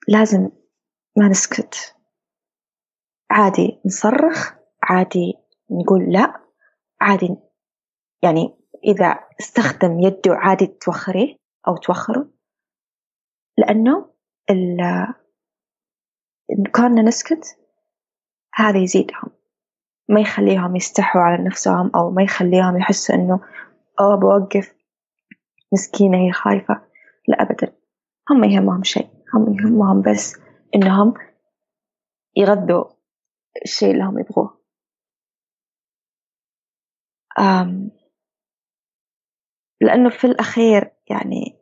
لازم ما نسكت. عادي نصرخ عادي نقول لا عادي يعني إذا استخدم يده عادي توخريه أو توخره لأنه إن كنا نسكت هذا يزيدهم. ما يخليهم يستحوا على نفسهم أو ما يخليهم يحسوا إنه أو بوقف مسكينة هي خايفة. لا أبدا. هم يهمهم شيء. هم يهمهم بس إنهم يغذوا الشيء اللي هم يبغوه. أم لأنه في الأخير يعني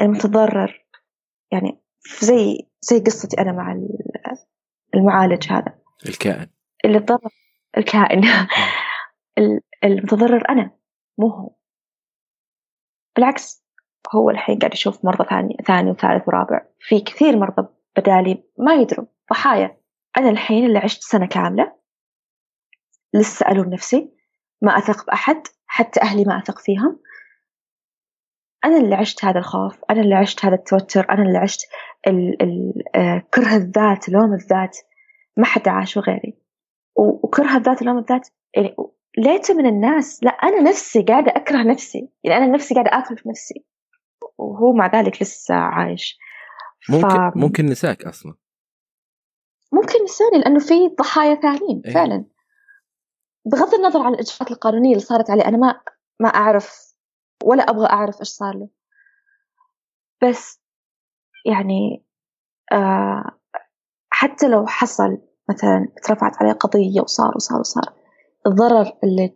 المتضرر يعني زي زي قصتي أنا مع المعالج هذا. الكائن. اللي تضرر الكائن. المتضرر أنا مو هو. بالعكس هو الحين قاعد يشوف مرضى ثاني ثاني وثالث ورابع. في كثير مرضى بدالي ما يدروا ضحايا. أنا الحين اللي عشت سنة كاملة لسه ألوم نفسي. ما أثق بأحد حتى أهلي ما أثق فيهم. أنا اللي عشت هذا الخوف أنا اللي عشت هذا التوتر أنا اللي عشت ال ال آه، كره الذات لوم الذات. ما حد عاشه غيري وكره الذات لوم الذات يعني ليته من الناس لا أنا نفسي قاعدة أكره نفسي يعني أنا نفسي قاعدة آكل في نفسي. وهو مع ذلك لسه عايش. ممكن ف... ممكن نساك أصلا. ممكن نساني لأنه في ضحايا ثانيين إيه؟ فعلا. بغض النظر عن الإجراءات القانونية اللي صارت عليه أنا ما ما أعرف ولا أبغى أعرف إيش صار له. بس يعني آه حتى لو حصل مثلا اترفعت عليه قضية وصار وصار وصار. الضرر اللي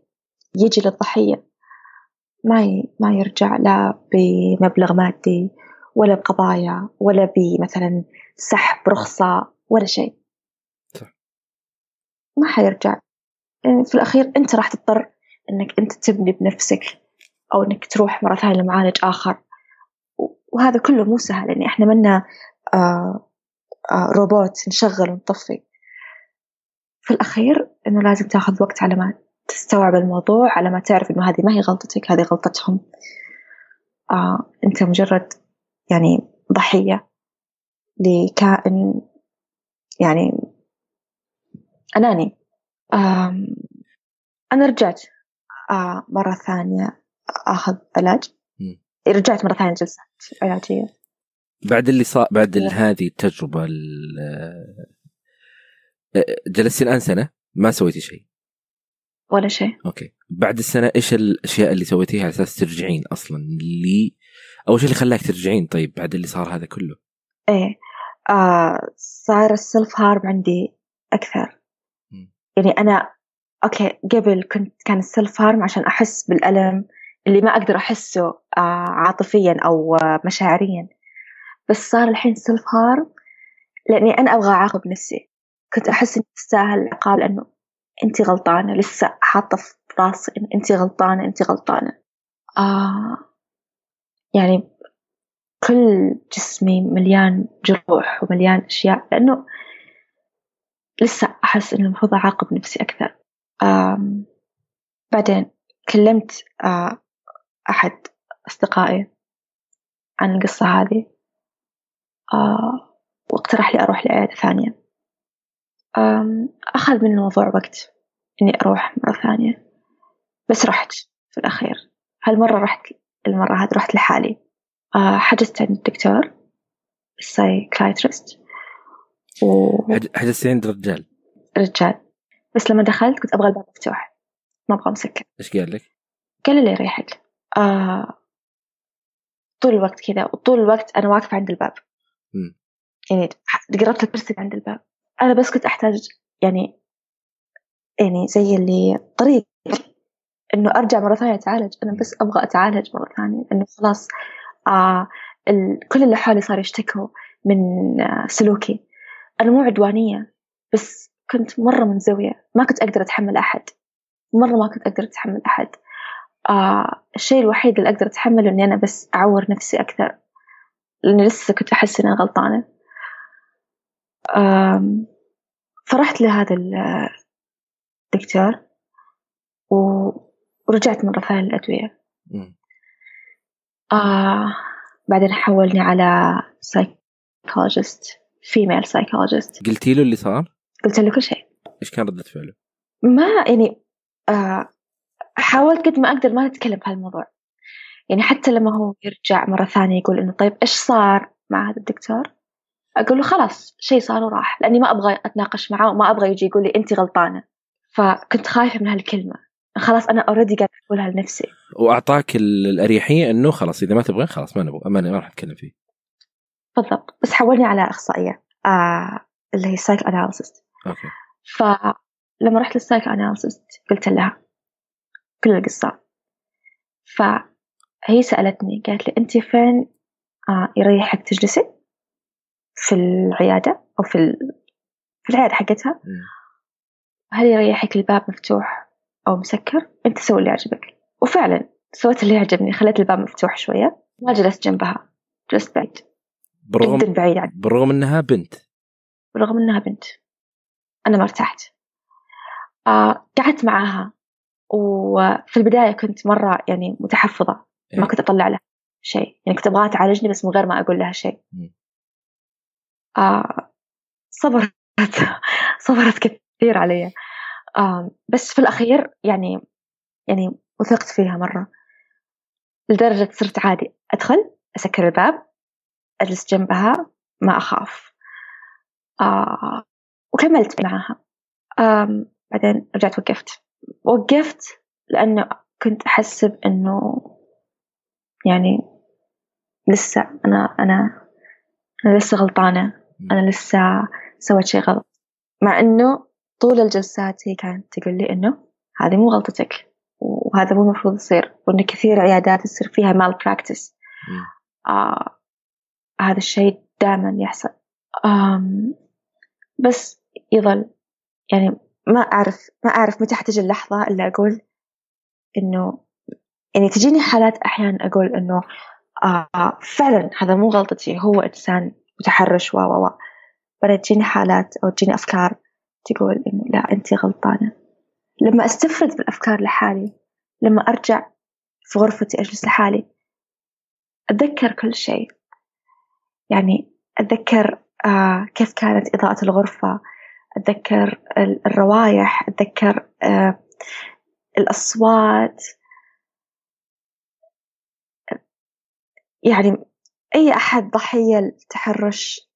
يجي للضحية ما ما يرجع لا بمبلغ مادي ولا بقضايا ولا بمثلا سحب رخصة ولا شيء. صح. ما حيرجع. يعني في الأخير أنت راح تضطر أنك أنت تبني بنفسك أو أنك تروح مرة ثانية لمعالج آخر. وهذا كله مو سهل. يعني إحنا منا آه آه روبوت نشغل ونطفي. في الأخير إنه لازم تاخذ وقت على ما تستوعب الموضوع على ما تعرف إنه هذه ما هي غلطتك هذه غلطتهم. آه أنت مجرد يعني ضحية الكائن يعني أناني. أنا رجعت آه مرة ثانية أخذ علاج. رجعت مرة ثانية جلسات علاجية. بعد اللي صار بعد هذه التجربة جلستي الآن سنة ما سويتي شيء؟ ولا شيء. أوكي. بعد السنة إيش الأشياء اللي سويتيها على أساس ترجعين أصلا؟ اللي أول شيء اللي خلاك ترجعين طيب بعد اللي صار هذا كله؟ إيه. آه صار ال self-harm عندي أكثر. م. يعني أنا أوكي قبل كنت كان ال self-harm عشان أحس بالألم اللي ما أقدر أحسه آه عاطفيا أو آه مشاعريا. بس صار الحين self-harm لأني أنا أبغى أعاقب نفسي. كنت أحس إني استاهل العقاب لأنه انت غلطانة لسه حاطة في راسي إن انت غلطانة انت غلطانة. آه يعني كل جسمي مليان جروح ومليان أشياء لأنه لسه أحس إنه المفروض أعاقب نفسي أكثر. آم بعدين كلمت آه أحد أصدقائي عن القصة هذه. آه واقترح لي أروح لعيادة ثانية أخذ من الموضوع وقت إني أروح مرة ثانية. بس رحت في الأخير. هالمرة رحت المرة هذه رحت لحالي. آه حجزت عند الدكتور السايكايترست و... حجزتي عند رجال. رجال. بس لما دخلت كنت أبغى الباب مفتوح. ما أبغى مسكر إيش قال لك؟ قال لي يريحك آه طول الوقت كذا. وطول الوقت أنا واقفة عند الباب. م. يعني قربت الكرسي عند الباب. أنا بس كنت أحتاج يعني يعني زي اللي طريق إنه أرجع مرة ثانية أتعالج. أنا بس أبغى أتعالج مرة ثانية. إنه خلاص آه ال... كل اللي حولي صار يشتكوا من آه سلوكي. أنا مو عدوانية بس كنت مرة منزوية. ما كنت أقدر أتحمل أحد. مرة ما كنت أقدر أتحمل أحد. آه الشيء الوحيد اللي أقدر أتحمله إني أنا بس أعور نفسي أكثر. لأني لسه كنت أحس إني غلطانة. فرحت لهذا الدكتور ورجعت مرة ثانية للأدوية. آه بعدين حولني على psychologist female psychologist قلتي له اللي صار؟ قلت له كل شيء. إيش كان ردة فعله؟ ما يعني آه حاولت قد ما أقدر ما نتكلم في هالموضوع. يعني حتى لما هو يرجع مرة ثانية يقول إنه طيب إيش صار مع هذا الدكتور؟ أقول له خلاص شيء صار وراح لأني ما أبغى أتناقش معاه وما أبغى يجي يقول لي أنت غلطانة. فكنت خايفة من هالكلمة. خلاص أنا already قاعدة أقولها لنفسي وأعطاك الأريحية إنه خلاص إذا ما تبغين خلاص ما نبغى ما راح نتكلم فيه. بالضبط. بس حولني على أخصائية آه اللي هي psychoanalyst أوكي. فلما رحت لل psychoanalyst قلت لها كل القصة. فهي سألتني قالت لي أنت فين؟ آه يريحك تجلسي؟ في العيادة أو في ال... في العيادة حقتها. هل يريحك الباب مفتوح أو مسكر؟ أنت سوي اللي يعجبك. وفعلا سويت اللي يعجبني خليت الباب مفتوح شوية. ما جلست جنبها جلست بعيد. بالرغم جدا بعيد عنها بالرغم إنها بنت. بالرغم إنها بنت. أنا ما ارتحت. آه قعدت معاها. وفي البداية كنت مرة يعني متحفظة. ما إيه. كنت أطلع لها شيء. يعني كنت أبغاها تعالجني بس من غير ما أقول لها شيء. آه صبرت. صبرت كثير علي آه بس في الأخير يعني يعني وثقت فيها مرة. لدرجة صرت عادي أدخل أسكر الباب أجلس جنبها ما أخاف. آه وكملت معاها آم بعدين رجعت وقفت. وقفت لأنه كنت أحسب إنه يعني لسه أنا أنا أنا لسه غلطانة. أنا لسه سويت شيء غلط. مع إنه طول الجلسات هي كانت تقول لي إنه هذه مو غلطتك وهذا مو المفروض يصير وإن كثير عيادات يصير فيها مال براكتس. آه هذا الشيء دائما يحصل. آم بس يظل يعني ما أعرف ما أعرف متى حتجي اللحظة اللي أقول إنه يعني تجيني حالات أحيانا أقول إنه آه فعلا هذا مو غلطتي هو إنسان متحرش و و و بعدين تجيني حالات أو تجيني أفكار تقول إنه لا أنت غلطانة. لما أستفرد بالأفكار لحالي لما أرجع في غرفتي أجلس لحالي أتذكر كل شيء. يعني أتذكر آه كيف كانت إضاءة الغرفة أتذكر ال- الروايح أتذكر آه الأصوات. يعني أي أحد ضحية التحرش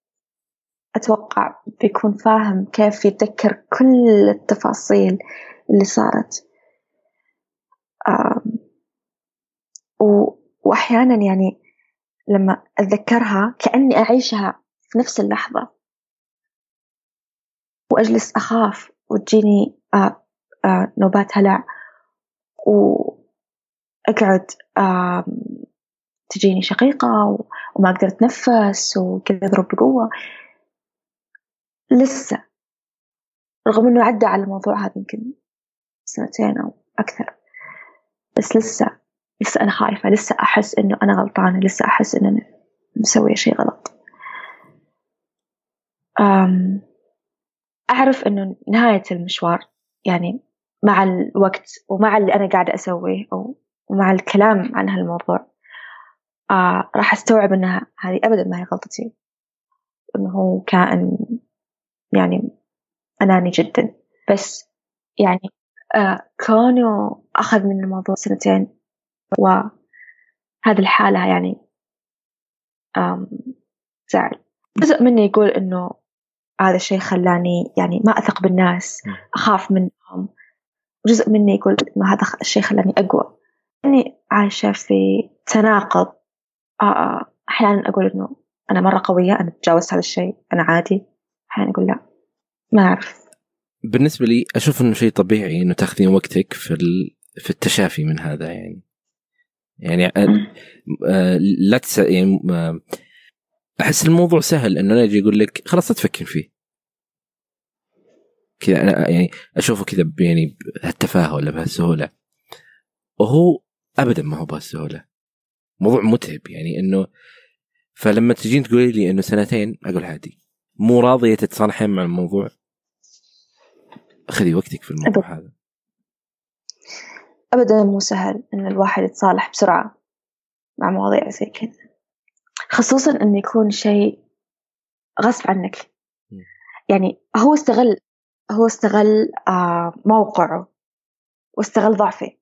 أتوقع بيكون فاهم كيف يتذكر كل التفاصيل اللي صارت. و- وأحيانا يعني لما أتذكرها كأني أعيشها في نفس اللحظة. وأجلس أخاف وتجيني نوبات هلع. وأقعد تجيني شقيقة وما أقدر أتنفس وكذا أضرب بقوة. لسه رغم إنه عدى على الموضوع هذا يمكن سنتين أو أكثر. بس لسه لسه أنا خايفة لسه أحس إنه أنا غلطانة لسه أحس إن أنا مسوية شيء غلط. أم أعرف إنه نهاية المشوار يعني مع الوقت ومع اللي أنا قاعدة أسويه أو ومع الكلام عن هالموضوع آه راح أستوعب إنها هذه أبدا ما هي غلطتي إنه هو كائن يعني أناني جدا. بس يعني آه كونه أخذ من الموضوع سنتين وهذه الحالة يعني زعل. جزء مني يقول إنه هذا الشيء خلاني يعني ما أثق بالناس مم. أخاف منهم. جزء مني يقول إنه هذا الشيء خلاني أقوى. إني عايشة في تناقض آه، آه، أحيانا أقول إنه أنا مرة قوية أنا تجاوزت هذا الشيء أنا عادي. أحيانا أقول لا. ما أعرف. بالنسبة لي أشوف إنه شيء طبيعي إنه تاخذين وقتك في. في التشافي من هذا يعني. يعني آه، لا تس... يعني آه، أحس الموضوع سهل إنه أنا أجي أقول لك خلاص لا تفكر فيه. كذا أنا يعني أشوفه كذا يعني بهالتفاهة ولا بهالسهولة. وهو ابدا ما هو بهالسهولة. موضوع متعب يعني إنه فلما تجين تقولي لي إنه سنتين أقول عادي. مو راضية تتصالحين مع الموضوع؟ خذي وقتك في الموضوع هذا. أبدا مو سهل إن الواحد يتصالح بسرعة مع مواضيع زي كذا. خصوصا إنه يكون شيء غصب عنك. يعني هو استغل هو استغل آه موقعه واستغل ضعفي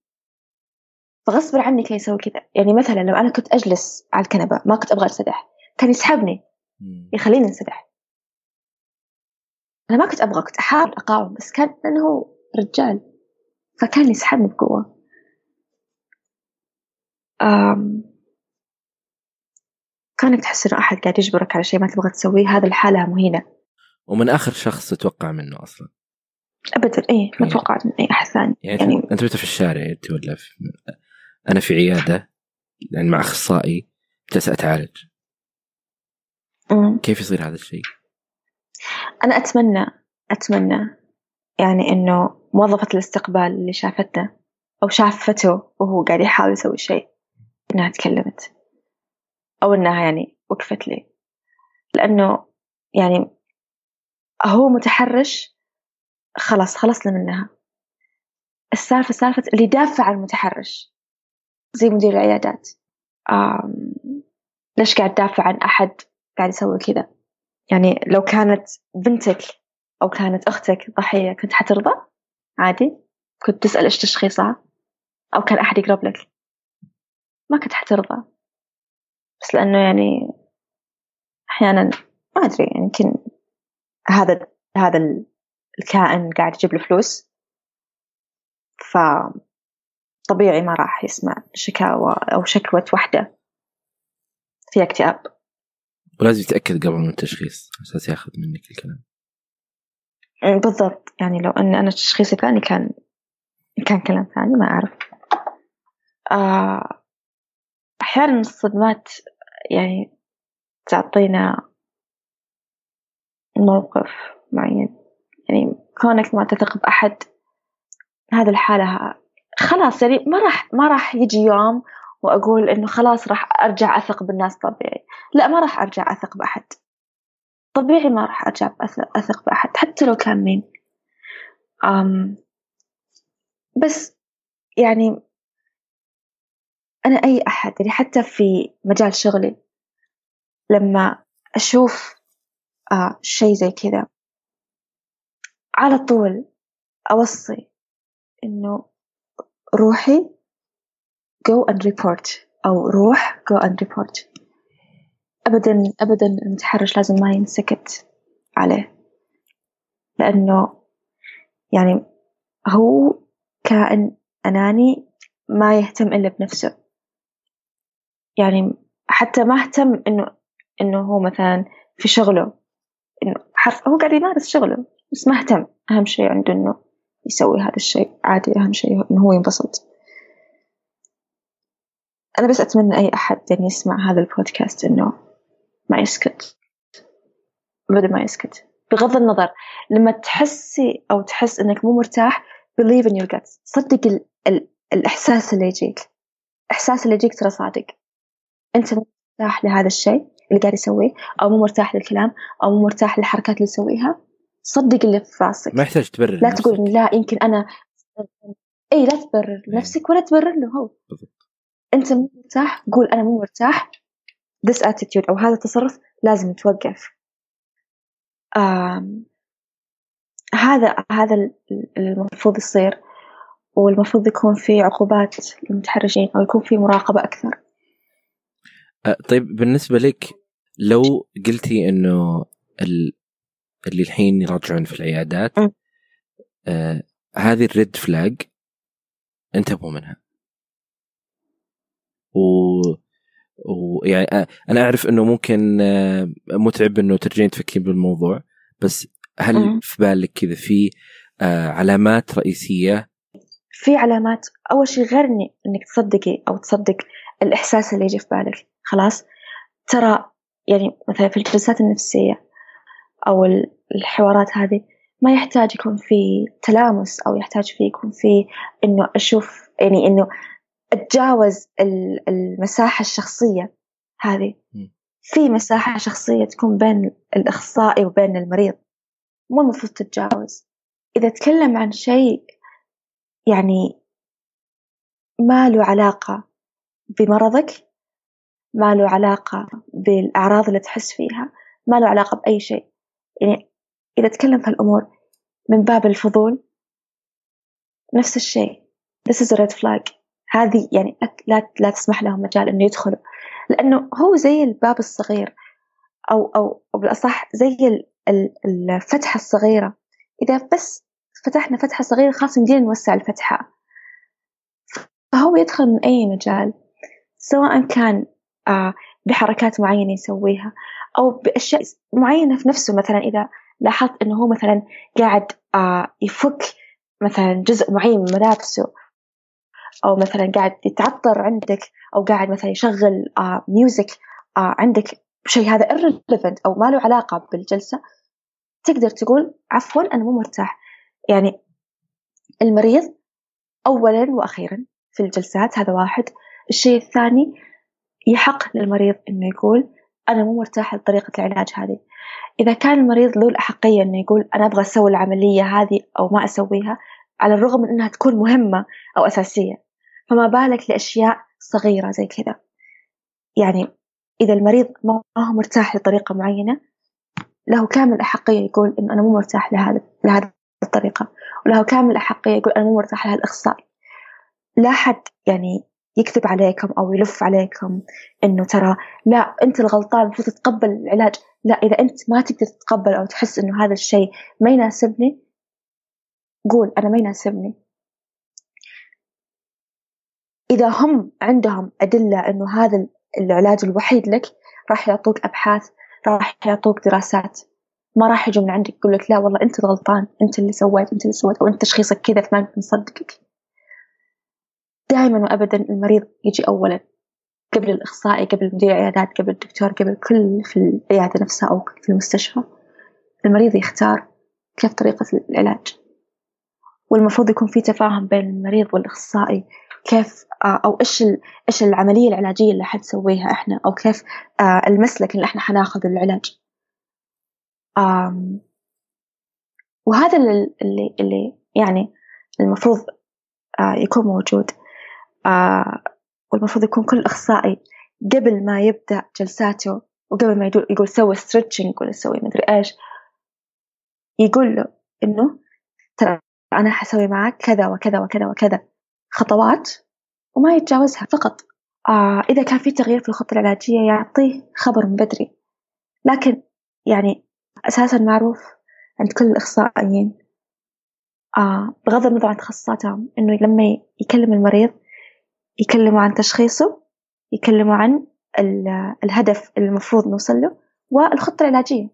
فغصب عني كان يسوي كذا. يعني مثلا لو أنا كنت أجلس على الكنبة ما كنت أبغى أنسدح كان يسحبني. يخليني أنسدح. أنا ما كنت أبغى كنت أحاول أقاوم بس كان لأنه هو رجال فكان يسحبني بقوة. أم كانك تحس إنه أحد قاعد يجبرك على شيء ما تبغى تسويه هذا الحالة مهينة. ومن آخر شخص تتوقع منه أصلا؟ أبدا إيه ما إيه. توقعت من أي أحد ثاني. يعني, يعني يعني أنت متى في الشارع أنت ولا في أنا في عيادة يعني مع أخصائي جالس أتعالج. كيف يصير هذا الشيء؟ أنا أتمنى أتمنى يعني إنه موظفة الاستقبال اللي شافتنا أو شافته وهو قاعد يحاول يسوي شيء إنها تكلمت. أو إنها يعني وقفت لي. لأنه يعني هو متحرش خلاص خلصنا منها. السالفة سالفة اللي يدافع عن المتحرش. زي مدير العيادات. ليش قاعد تدافع عن أحد قاعد يسوي كذا؟ يعني لو كانت بنتك أو كانت أختك ضحية كنت حترضى؟ عادي. كنت تسأل إيش تشخيصها؟ أو كان أحد يقرب لك؟ ما كنت حترضى. بس لأنه يعني أحيانا ما أدري يعني يمكن هذا هذا الكائن قاعد يجيب له فلوس. ف طبيعي ما راح يسمع شكاوى أو شكوى وحدة فيها اكتئاب. ولازم يتأكد قبل من التشخيص أساس ياخذ منك الكلام بالضبط. يعني لو أن أنا تشخيصي ثاني كان كان كلام ثاني ما أعرف. آه، أحيانا الصدمات يعني تعطينا موقف معين. يعني كونك ما تثق بأحد هذه الحالة خلاص يعني ما راح ما راح يجي يوم وأقول إنه خلاص راح أرجع أثق بالناس طبيعي. لا ما راح أرجع أثق بأحد. طبيعي ما راح أرجع أثق بأحد حتى لو كان مين. أم بس يعني أنا أي أحد يعني حتى في مجال شغلي لما أشوف آه شيء زي كذا على طول أوصي إنه روحي go and report. أو روح go and report. أبدا أبدا المتحرش لازم ما ينسكت عليه. لأنه يعني هو كائن أناني ما يهتم إلا بنفسه. يعني حتى ما اهتم إنه إنه هو مثلا في شغله. إنه حرف هو قاعد يمارس شغله بس ما اهتم. أهم شيء عنده إنه يسوي هذا الشيء. عادي أهم شيء إنه هو ينبسط. أنا بس أتمنى أي أحد يعني يسمع هذا البودكاست إنه ما يسكت. أبدا ما يسكت. بغض النظر لما تحسي أو تحس إنك مو مرتاح believe in your guts. صدق ال ال الإحساس اللي يجيك. الإحساس اللي يجيك ترى صادق. أنت مرتاح لهذا الشيء اللي قاعد يسويه أو مو مرتاح للكلام أو مو مرتاح للحركات اللي يسويها صدق اللي في راسك. ما يحتاج تبرر لا تقول لا يمكن أنا إي لا تبرر لنفسك ولا تبرر له. هو. بالضبط. أنت مو مرتاح؟ قول أنا مو مرتاح. This attitude أو هذا التصرف لازم توقف. آم هذا هذا المفروض يصير. والمفروض يكون في عقوبات للمتحرشين أو يكون في مراقبة أكثر. أه طيب بالنسبة لك لو قلتي إنه ال... اللي الحين يرجعون في العيادات. آه هذه الريد فلاج انتبهوا منها. و ويعني أنا أعرف إنه ممكن متعب إنه ترجعين تفكرين بالموضوع بس هل م. في بالك كذا في علامات رئيسية؟ في علامات. أول شيء غير إنك تصدقي أو تصدق الإحساس اللي يجي في بالك. خلاص؟ ترى يعني مثلا في الجلسات النفسية أو الحوارات هذه ما يحتاج يكون في تلامس أو يحتاج في يكون في إنه أشوف يعني إنه أتجاوز المساحة الشخصية هذه. في مساحة شخصية تكون بين الإخصائي وبين المريض. مو المفروض تتجاوز. إذا تكلم عن شيء يعني ما له علاقة بمرضك ما له علاقة بالأعراض اللي تحس فيها ما له علاقة بأي شيء. يعني إذا تكلم في الأمور من باب الفضول نفس الشيء. This is a red flag. هذه يعني لا لا تسمح لهم مجال إنه يدخلوا. لأنه هو زي الباب الصغير أو أو بالأصح زي الفتحة الصغيرة. إذا بس فتحنا فتحة صغيرة خلاص نجي نوسع الفتحة. فهو يدخل من أي مجال سواء كان آه، بحركات معينة يسويها أو بأشياء معينة في نفسه. مثلا إذا لاحظت إنه هو مثلا قاعد آه، يفك مثلا جزء معين من ملابسه أو مثلا قاعد يتعطر عندك أو قاعد مثلا يشغل آه ميوزك آه عندك شيء هذا irrelevant أو ما له علاقة بالجلسة تقدر تقول عفوا أنا مو مرتاح. يعني المريض أولا وأخيرا في الجلسات هذا واحد. الشيء الثاني يحق للمريض إنه يقول أنا مو مرتاح لطريقة العلاج هذه. إذا كان المريض له الأحقية إنه يقول أنا أبغى أسوي العملية هذه أو ما أسويها على الرغم من إنها تكون مهمة أو أساسية فما بالك لأشياء صغيرة زي كذا. يعني إذا المريض ما هو مرتاح لطريقة معينة له كامل الأحقية يقول إنه أنا مو مرتاح لهذا لهذه الطريقة وله كامل الأحقية يقول أنا مو مرتاح لهالإخصائي لا حد يعني يكذب عليكم أو يلف عليكم إنه ترى لا أنت الغلطان المفروض تتقبل العلاج. لا إذا أنت ما تقدر تتقبل أو تحس إنه هذا الشيء ما يناسبني قول أنا ما يناسبني. إذا هم عندهم أدلة إنه هذا العلاج الوحيد لك راح يعطوك أبحاث راح يعطوك دراسات. ما راح يجوا من عندك يقول لك لا والله أنت الغلطان أنت اللي سويت أنت اللي سويت أو أنت تشخيصك كذا فما نصدقك. دائما وأبدا المريض يجي أولا قبل الإخصائي قبل مدير العيادات قبل الدكتور قبل كل في العيادة نفسها أو في المستشفى. المريض يختار كيف طريقة العلاج. والمفروض يكون في تفاهم بين المريض والأخصائي كيف أو إيش إيش العملية العلاجية اللي حنسويها إحنا أو كيف آه، المسلك اللي إحنا حناخذ العلاج. وهذا اللي اللي يعني المفروض آه، يكون موجود. والمفروض يكون كل أخصائي قبل ما يبدأ جلساته وقبل ما يقول, يقول سوي stretching ولا سوي مدري إيش يقول له إنه ترى أنا حسوي معك كذا وكذا وكذا وكذا خطوات وما يتجاوزها فقط. آه إذا كان في تغيير في الخطة العلاجية يعطيه خبر من بدري. لكن يعني أساسا معروف عند كل الإخصائيين آه بغض النظر عن تخصصاتهم إنه لما يكلم المريض يكلموا عن تشخيصه يكلموا عن الهدف اللي المفروض نوصل له والخطة العلاجية.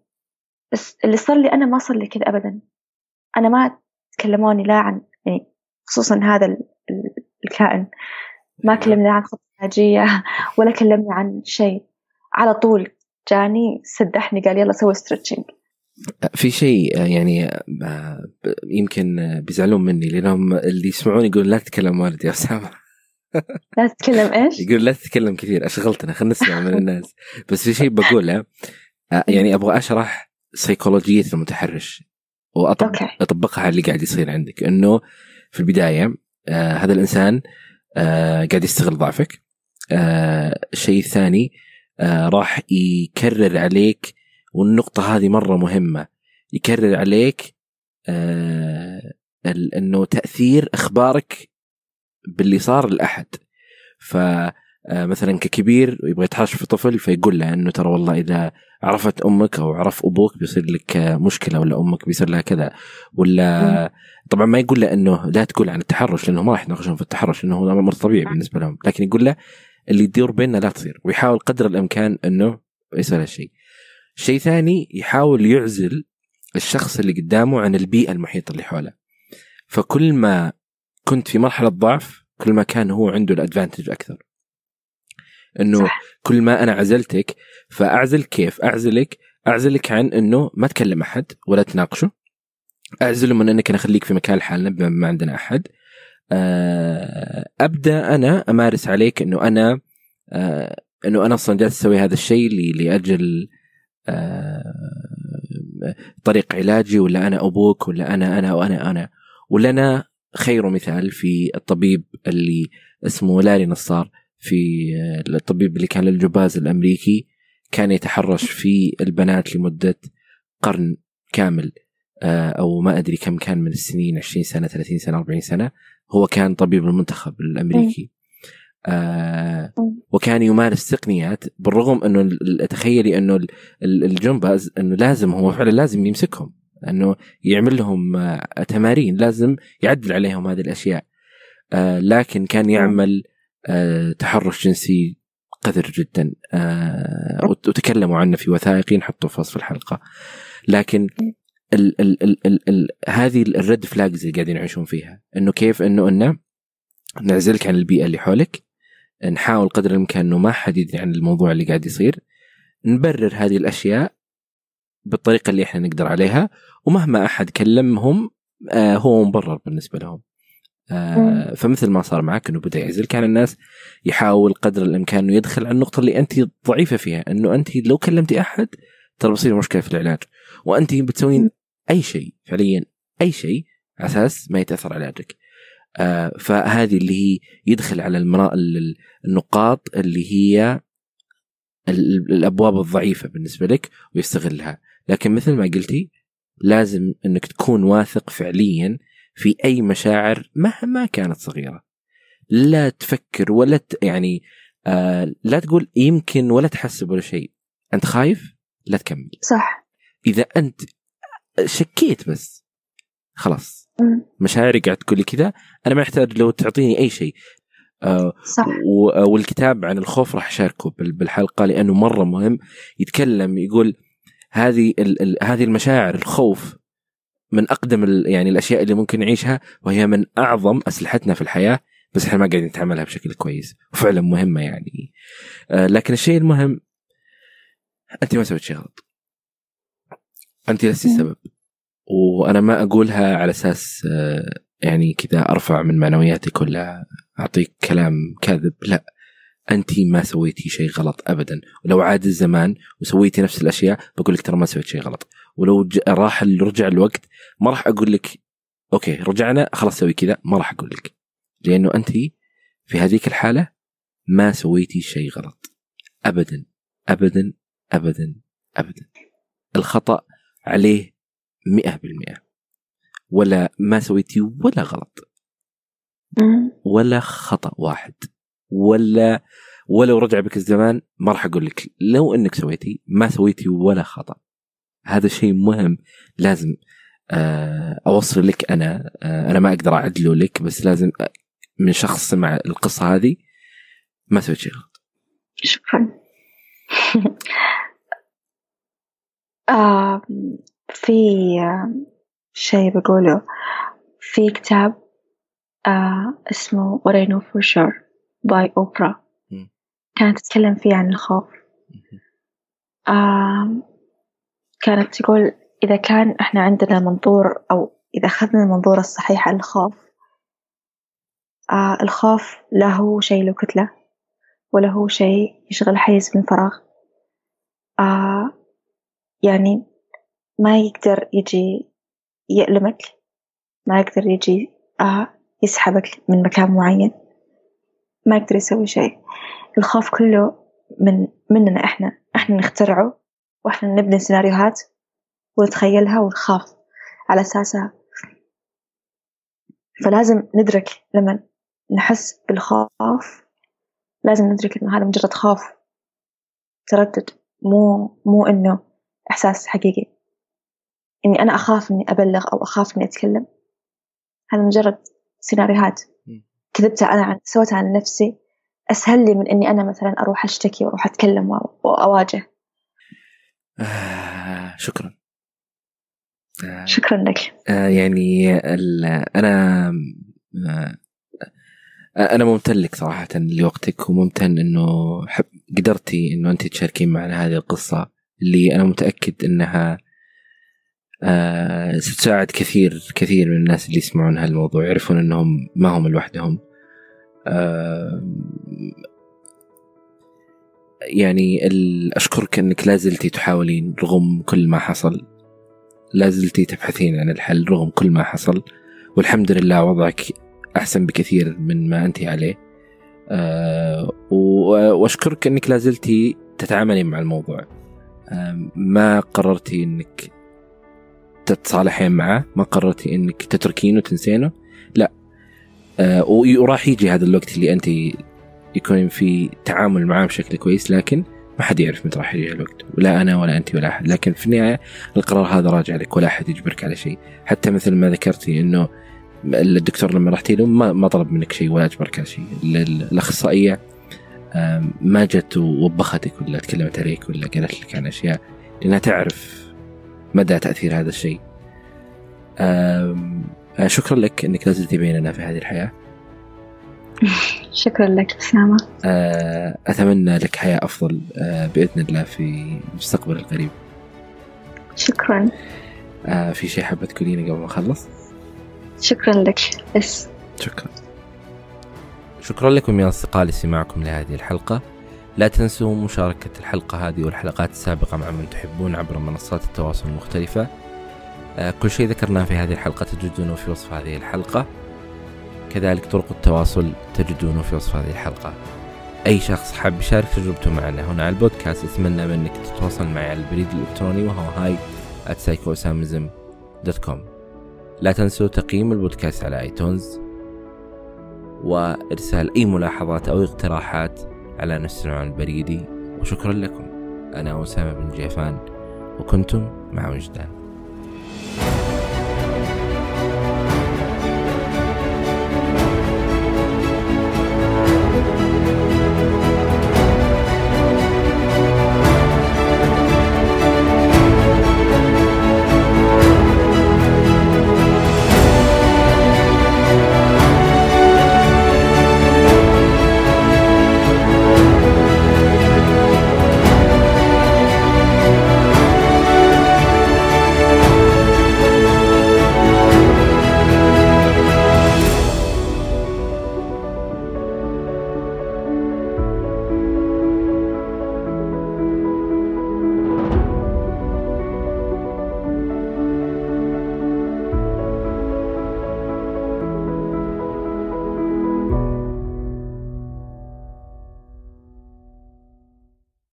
بس اللي صار لي أنا ما صار لي كذا أبدا. أنا ما كلموني لا عن يعني خصوصا هذا الكائن. ما نعم. كلمني عن خطة علاجية ولا كلمني عن شيء. على طول جاني سدحني قال يلا سوي stretching في شيء يعني يمكن بيزعلون مني لأنهم اللي يسمعون يقول لا تتكلم والدي يا أسامة. لا تتكلم إيش؟ يقول لا تتكلم كثير. أشغلتنا خلينا نسمع من الناس. بس في شيء بقوله يعني أبغى أشرح سيكولوجيه المتحرش واطبقها على اللي قاعد يصير عندك. إنه في البداية آه هذا الإنسان آه قاعد يستغل ضعفك. آه الشيء الثاني آه راح يكرر عليك والنقطة هذه مرة مهمة يكرر عليك آه إنه تأثير أخبارك باللي صار لأحد. ف آه، مثلا ككبير يبغى يتحاشى في طفل فيقول له إنه ترى والله إذا عرفت أمك أو عرف أبوك بيصير لك مشكلة ولا أمك بيصير لها كذا. ولا طبعا ما يقول له إنه لا تقول عن التحرش لأنه ما راح يناقشون في التحرش لأنه هو أمر طبيعي بالنسبة لهم. لكن يقول له اللي يدور بيننا لا تصير. ويحاول قدر الإمكان إنه يصير هالشيء. شيء ثاني يحاول يعزل الشخص اللي قدامه عن البيئة المحيطة اللي حوله. فكل ما كنت في مرحلة ضعف كل ما كان هو عنده الأدفانتج أكثر. إنه صح. كل ما أنا عزلتك فأعزل كيف؟ أعزلك أعزلك عن إنه ما تكلم أحد ولا تناقشه أعزله من إنك أنا أخليك في مكان لحالنا بما ما عندنا أحد آه، أبدأ أنا أمارس عليك إنه أنا آه، إنه أنا أصلا جالس أسوي هذا الشيء لأجل آه، طريق علاجي ولا أنا أبوك ولا أنا أنا وأنا أنا ولنا خير مثال في الطبيب اللي اسمه لاري نصار في الطبيب اللي كان للجباز الأمريكي كان يتحرش في البنات لمدة قرن كامل آه، أو ما أدري كم كان من السنين 20 سنة 30 سنة 40 سنة. هو كان طبيب المنتخب الأمريكي. آه وكان يمارس تقنيات بالرغم إنه تخيلي إنه الجمباز إنه لازم هو فعلا لازم يمسكهم. انه يعمل لهم آه تمارين لازم يعدل عليهم هذه الأشياء. آه لكن كان يعمل آه تحرش جنسي قذر جدا. وتكلموا عنه في وثائقي نحطه في وصف الحلقة. لكن ال ال ال ال ال هذه الريد فلاجز اللي قاعدين يعيشون فيها. إنه كيف؟ إنه إنه نعزلك عن البيئة اللي حولك. نحاول قدر الإمكان إنه ما حد يدري عن الموضوع اللي قاعد يصير. نبرر هذه الأشياء. بالطريقة اللي إحنا نقدر عليها ومهما أحد كلمهم آه هو مبرر بالنسبة لهم. آه فمثل ما صار معك إنه بدأ يعزل كان الناس يحاول قدر الإمكان إنه يدخل على النقطة اللي أنت ضعيفة فيها إنه أنت لو كلمتي أحد ترى بصير مشكلة في العلاج. وأنت بتسوين أي شيء فعليا أي شيء على أساس ما يتأثر علاجك. آه فهذه اللي هي يدخل على. النقاط اللي هي الابواب الضعيفة بالنسبة لك ويستغلها. لكن مثل ما قلتي لازم انك تكون واثق فعليا في أي مشاعر مهما كانت صغيرة. لا تفكر ولا ت... يعني آه لا تقول يمكن ولا تحسب ولا شيء. أنت خايف؟ لا تكمل. صح. إذا أنت شكيت بس خلاص. مشاعري قاعد تقول لي كذا أنا ما أحتاج لو تعطيني أي شيء. صح. والكتاب عن الخوف راح اشاركه بالحلقة لأنه مرة مهم. يتكلم يقول هذه هذه المشاعر الخوف من أقدم يعني الأشياء اللي ممكن نعيشها وهي من أعظم أسلحتنا في الحياة بس إحنا ما قاعدين نتعاملها بشكل كويس. وفعلا مهمة يعني. آه لكن الشيء المهم أنت ما سويت شيء غلط. أنت لست السبب. وأنا ما أقولها على أساس آه يعني كذا أرفع من معنوياتك ولا أعطيك كلام كاذب لا انت ما سويتي شيء غلط ابدا. ولو عاد الزمان وسويتي نفس الأشياء بقول لك ترى ما سويت شيء غلط. ولو راح رجع الوقت ما راح أقول لك أوكي رجعنا خلاص سوي كذا ما راح أقول لك. لأنه انت في هذيك الحالة ما سويتي شيء غلط. ابدا ابدا ابدا ابدا. الخطأ عليه مئة بالمئة. ولا ما سويتي ولا غلط. ولا خطأ واحد. ولا ولو رجع بك الزمان ما راح أقول لك. لو إنك سويتي ما سويتي ولا خطأ. هذا شيء مهم لازم آه، أوصل لك أنا. آه، أنا ما أقدر أعدله لك بس لازم من شخص سمع القصة هذه ما سويت شيء غلط. شكرا. آه في شيء بقوله. في كتاب آه اسمه What I Know For Sure by Oprah. كانت تتكلم فيه عن الخوف. آه كانت تقول إذا كان إحنا عندنا منظور أو إذا أخذنا المنظور الصحيح عن الخوف آه الخوف لا هو شيء له كتلة ولا هو شيء يشغل حيز من فراغ. آه يعني ما يقدر يجي يألمك ما يقدر يجي آه يسحبك من مكان معين. ما يقدر يسوي شيء. الخوف كله من مننا إحنا. إحنا نخترعه وإحنا نبني سيناريوهات ونتخيلها ونخاف على أساسها. فلازم ندرك لما نحس بالخوف لازم ندرك إنه هذا مجرد خوف تردد مو مو إنه إحساس حقيقي. إني أنا أخاف إني أبلغ أو أخاف إني أتكلم. هذا مجرد سيناريوهات. كذبتها أنا عن سويتها عن نفسي. أسهل لي من إني أنا مثلا أروح أشتكي وأروح أتكلم وأواجه. آه شكرا. آه شكرا لك. آه يعني أنا آه أنا ممتن لك صراحة لوقتك وممتن إنه حب قدرتي إنه أنت تشاركين معنا هذه القصة اللي أنا متأكد إنها آه ستساعد كثير كثير من الناس اللي يسمعون هالموضوع يعرفون إنهم ما هم لوحدهم. آه يعني أشكرك إنك لازلتي تحاولين رغم كل ما حصل. لازلتي تبحثين عن الحل رغم كل ما حصل. والحمد لله وضعك أحسن بكثير من ما أنت عليه. آه وأشكرك إنك لازلتي تتعاملين مع الموضوع. آه ما قررتي إنك تتصالحين معه ما قررتي إنك تتركينه وتنسينه؟ لا. آه وراح يجي هذا الوقت اللي أنت يكون في تعامل معاه بشكل كويس لكن ما حد يعرف متى راح يجي الوقت. ولا أنا ولا أنت ولا أحد. لكن في النهاية القرار هذا راجع لك ولا أحد يجبرك على شيء. حتى مثل ما ذكرتي إنه الدكتور لما رحتي له ما, ما طلب منك شيء ولا أجبرك على شيء. الأخصائية ما جت ووبختك ولا تكلمت عليك ولا قالت لك عن أشياء لأنها تعرف مدى تأثير هذا الشيء. شكرا لك إنك لازلتي بيننا في هذه الحياة. شكرا لك أسامة. آه، أتمنى لك حياة أفضل آه، بإذن الله في المستقبل القريب. شكرا. في شيء حابة تقولينه قبل ما أخلص؟ شكرا لك بس. شكرا. شكرا لكم يا أصدقاء لسماعكم لهذه الحلقة. لا تنسوا مشاركة الحلقة هذه والحلقات السابقة مع من تحبون عبر منصات التواصل المختلفة. آه، كل شيء ذكرناه في هذه الحلقة تجدونه في وصف هذه الحلقة. كذلك طرق التواصل تجدونه في وصف هذه الحلقة. أي شخص حاب يشارك تجربته معنا هنا على البودكاست أتمنى منك تتواصل معي على البريد الإلكتروني وهو هاي dot com لا تنسوا تقييم البودكاست على iTunes وإرسال أي ملاحظات أو اقتراحات على العنوان البريدي وشكرا لكم. أنا أسامة بن جيفان وكنتم مع وجدان.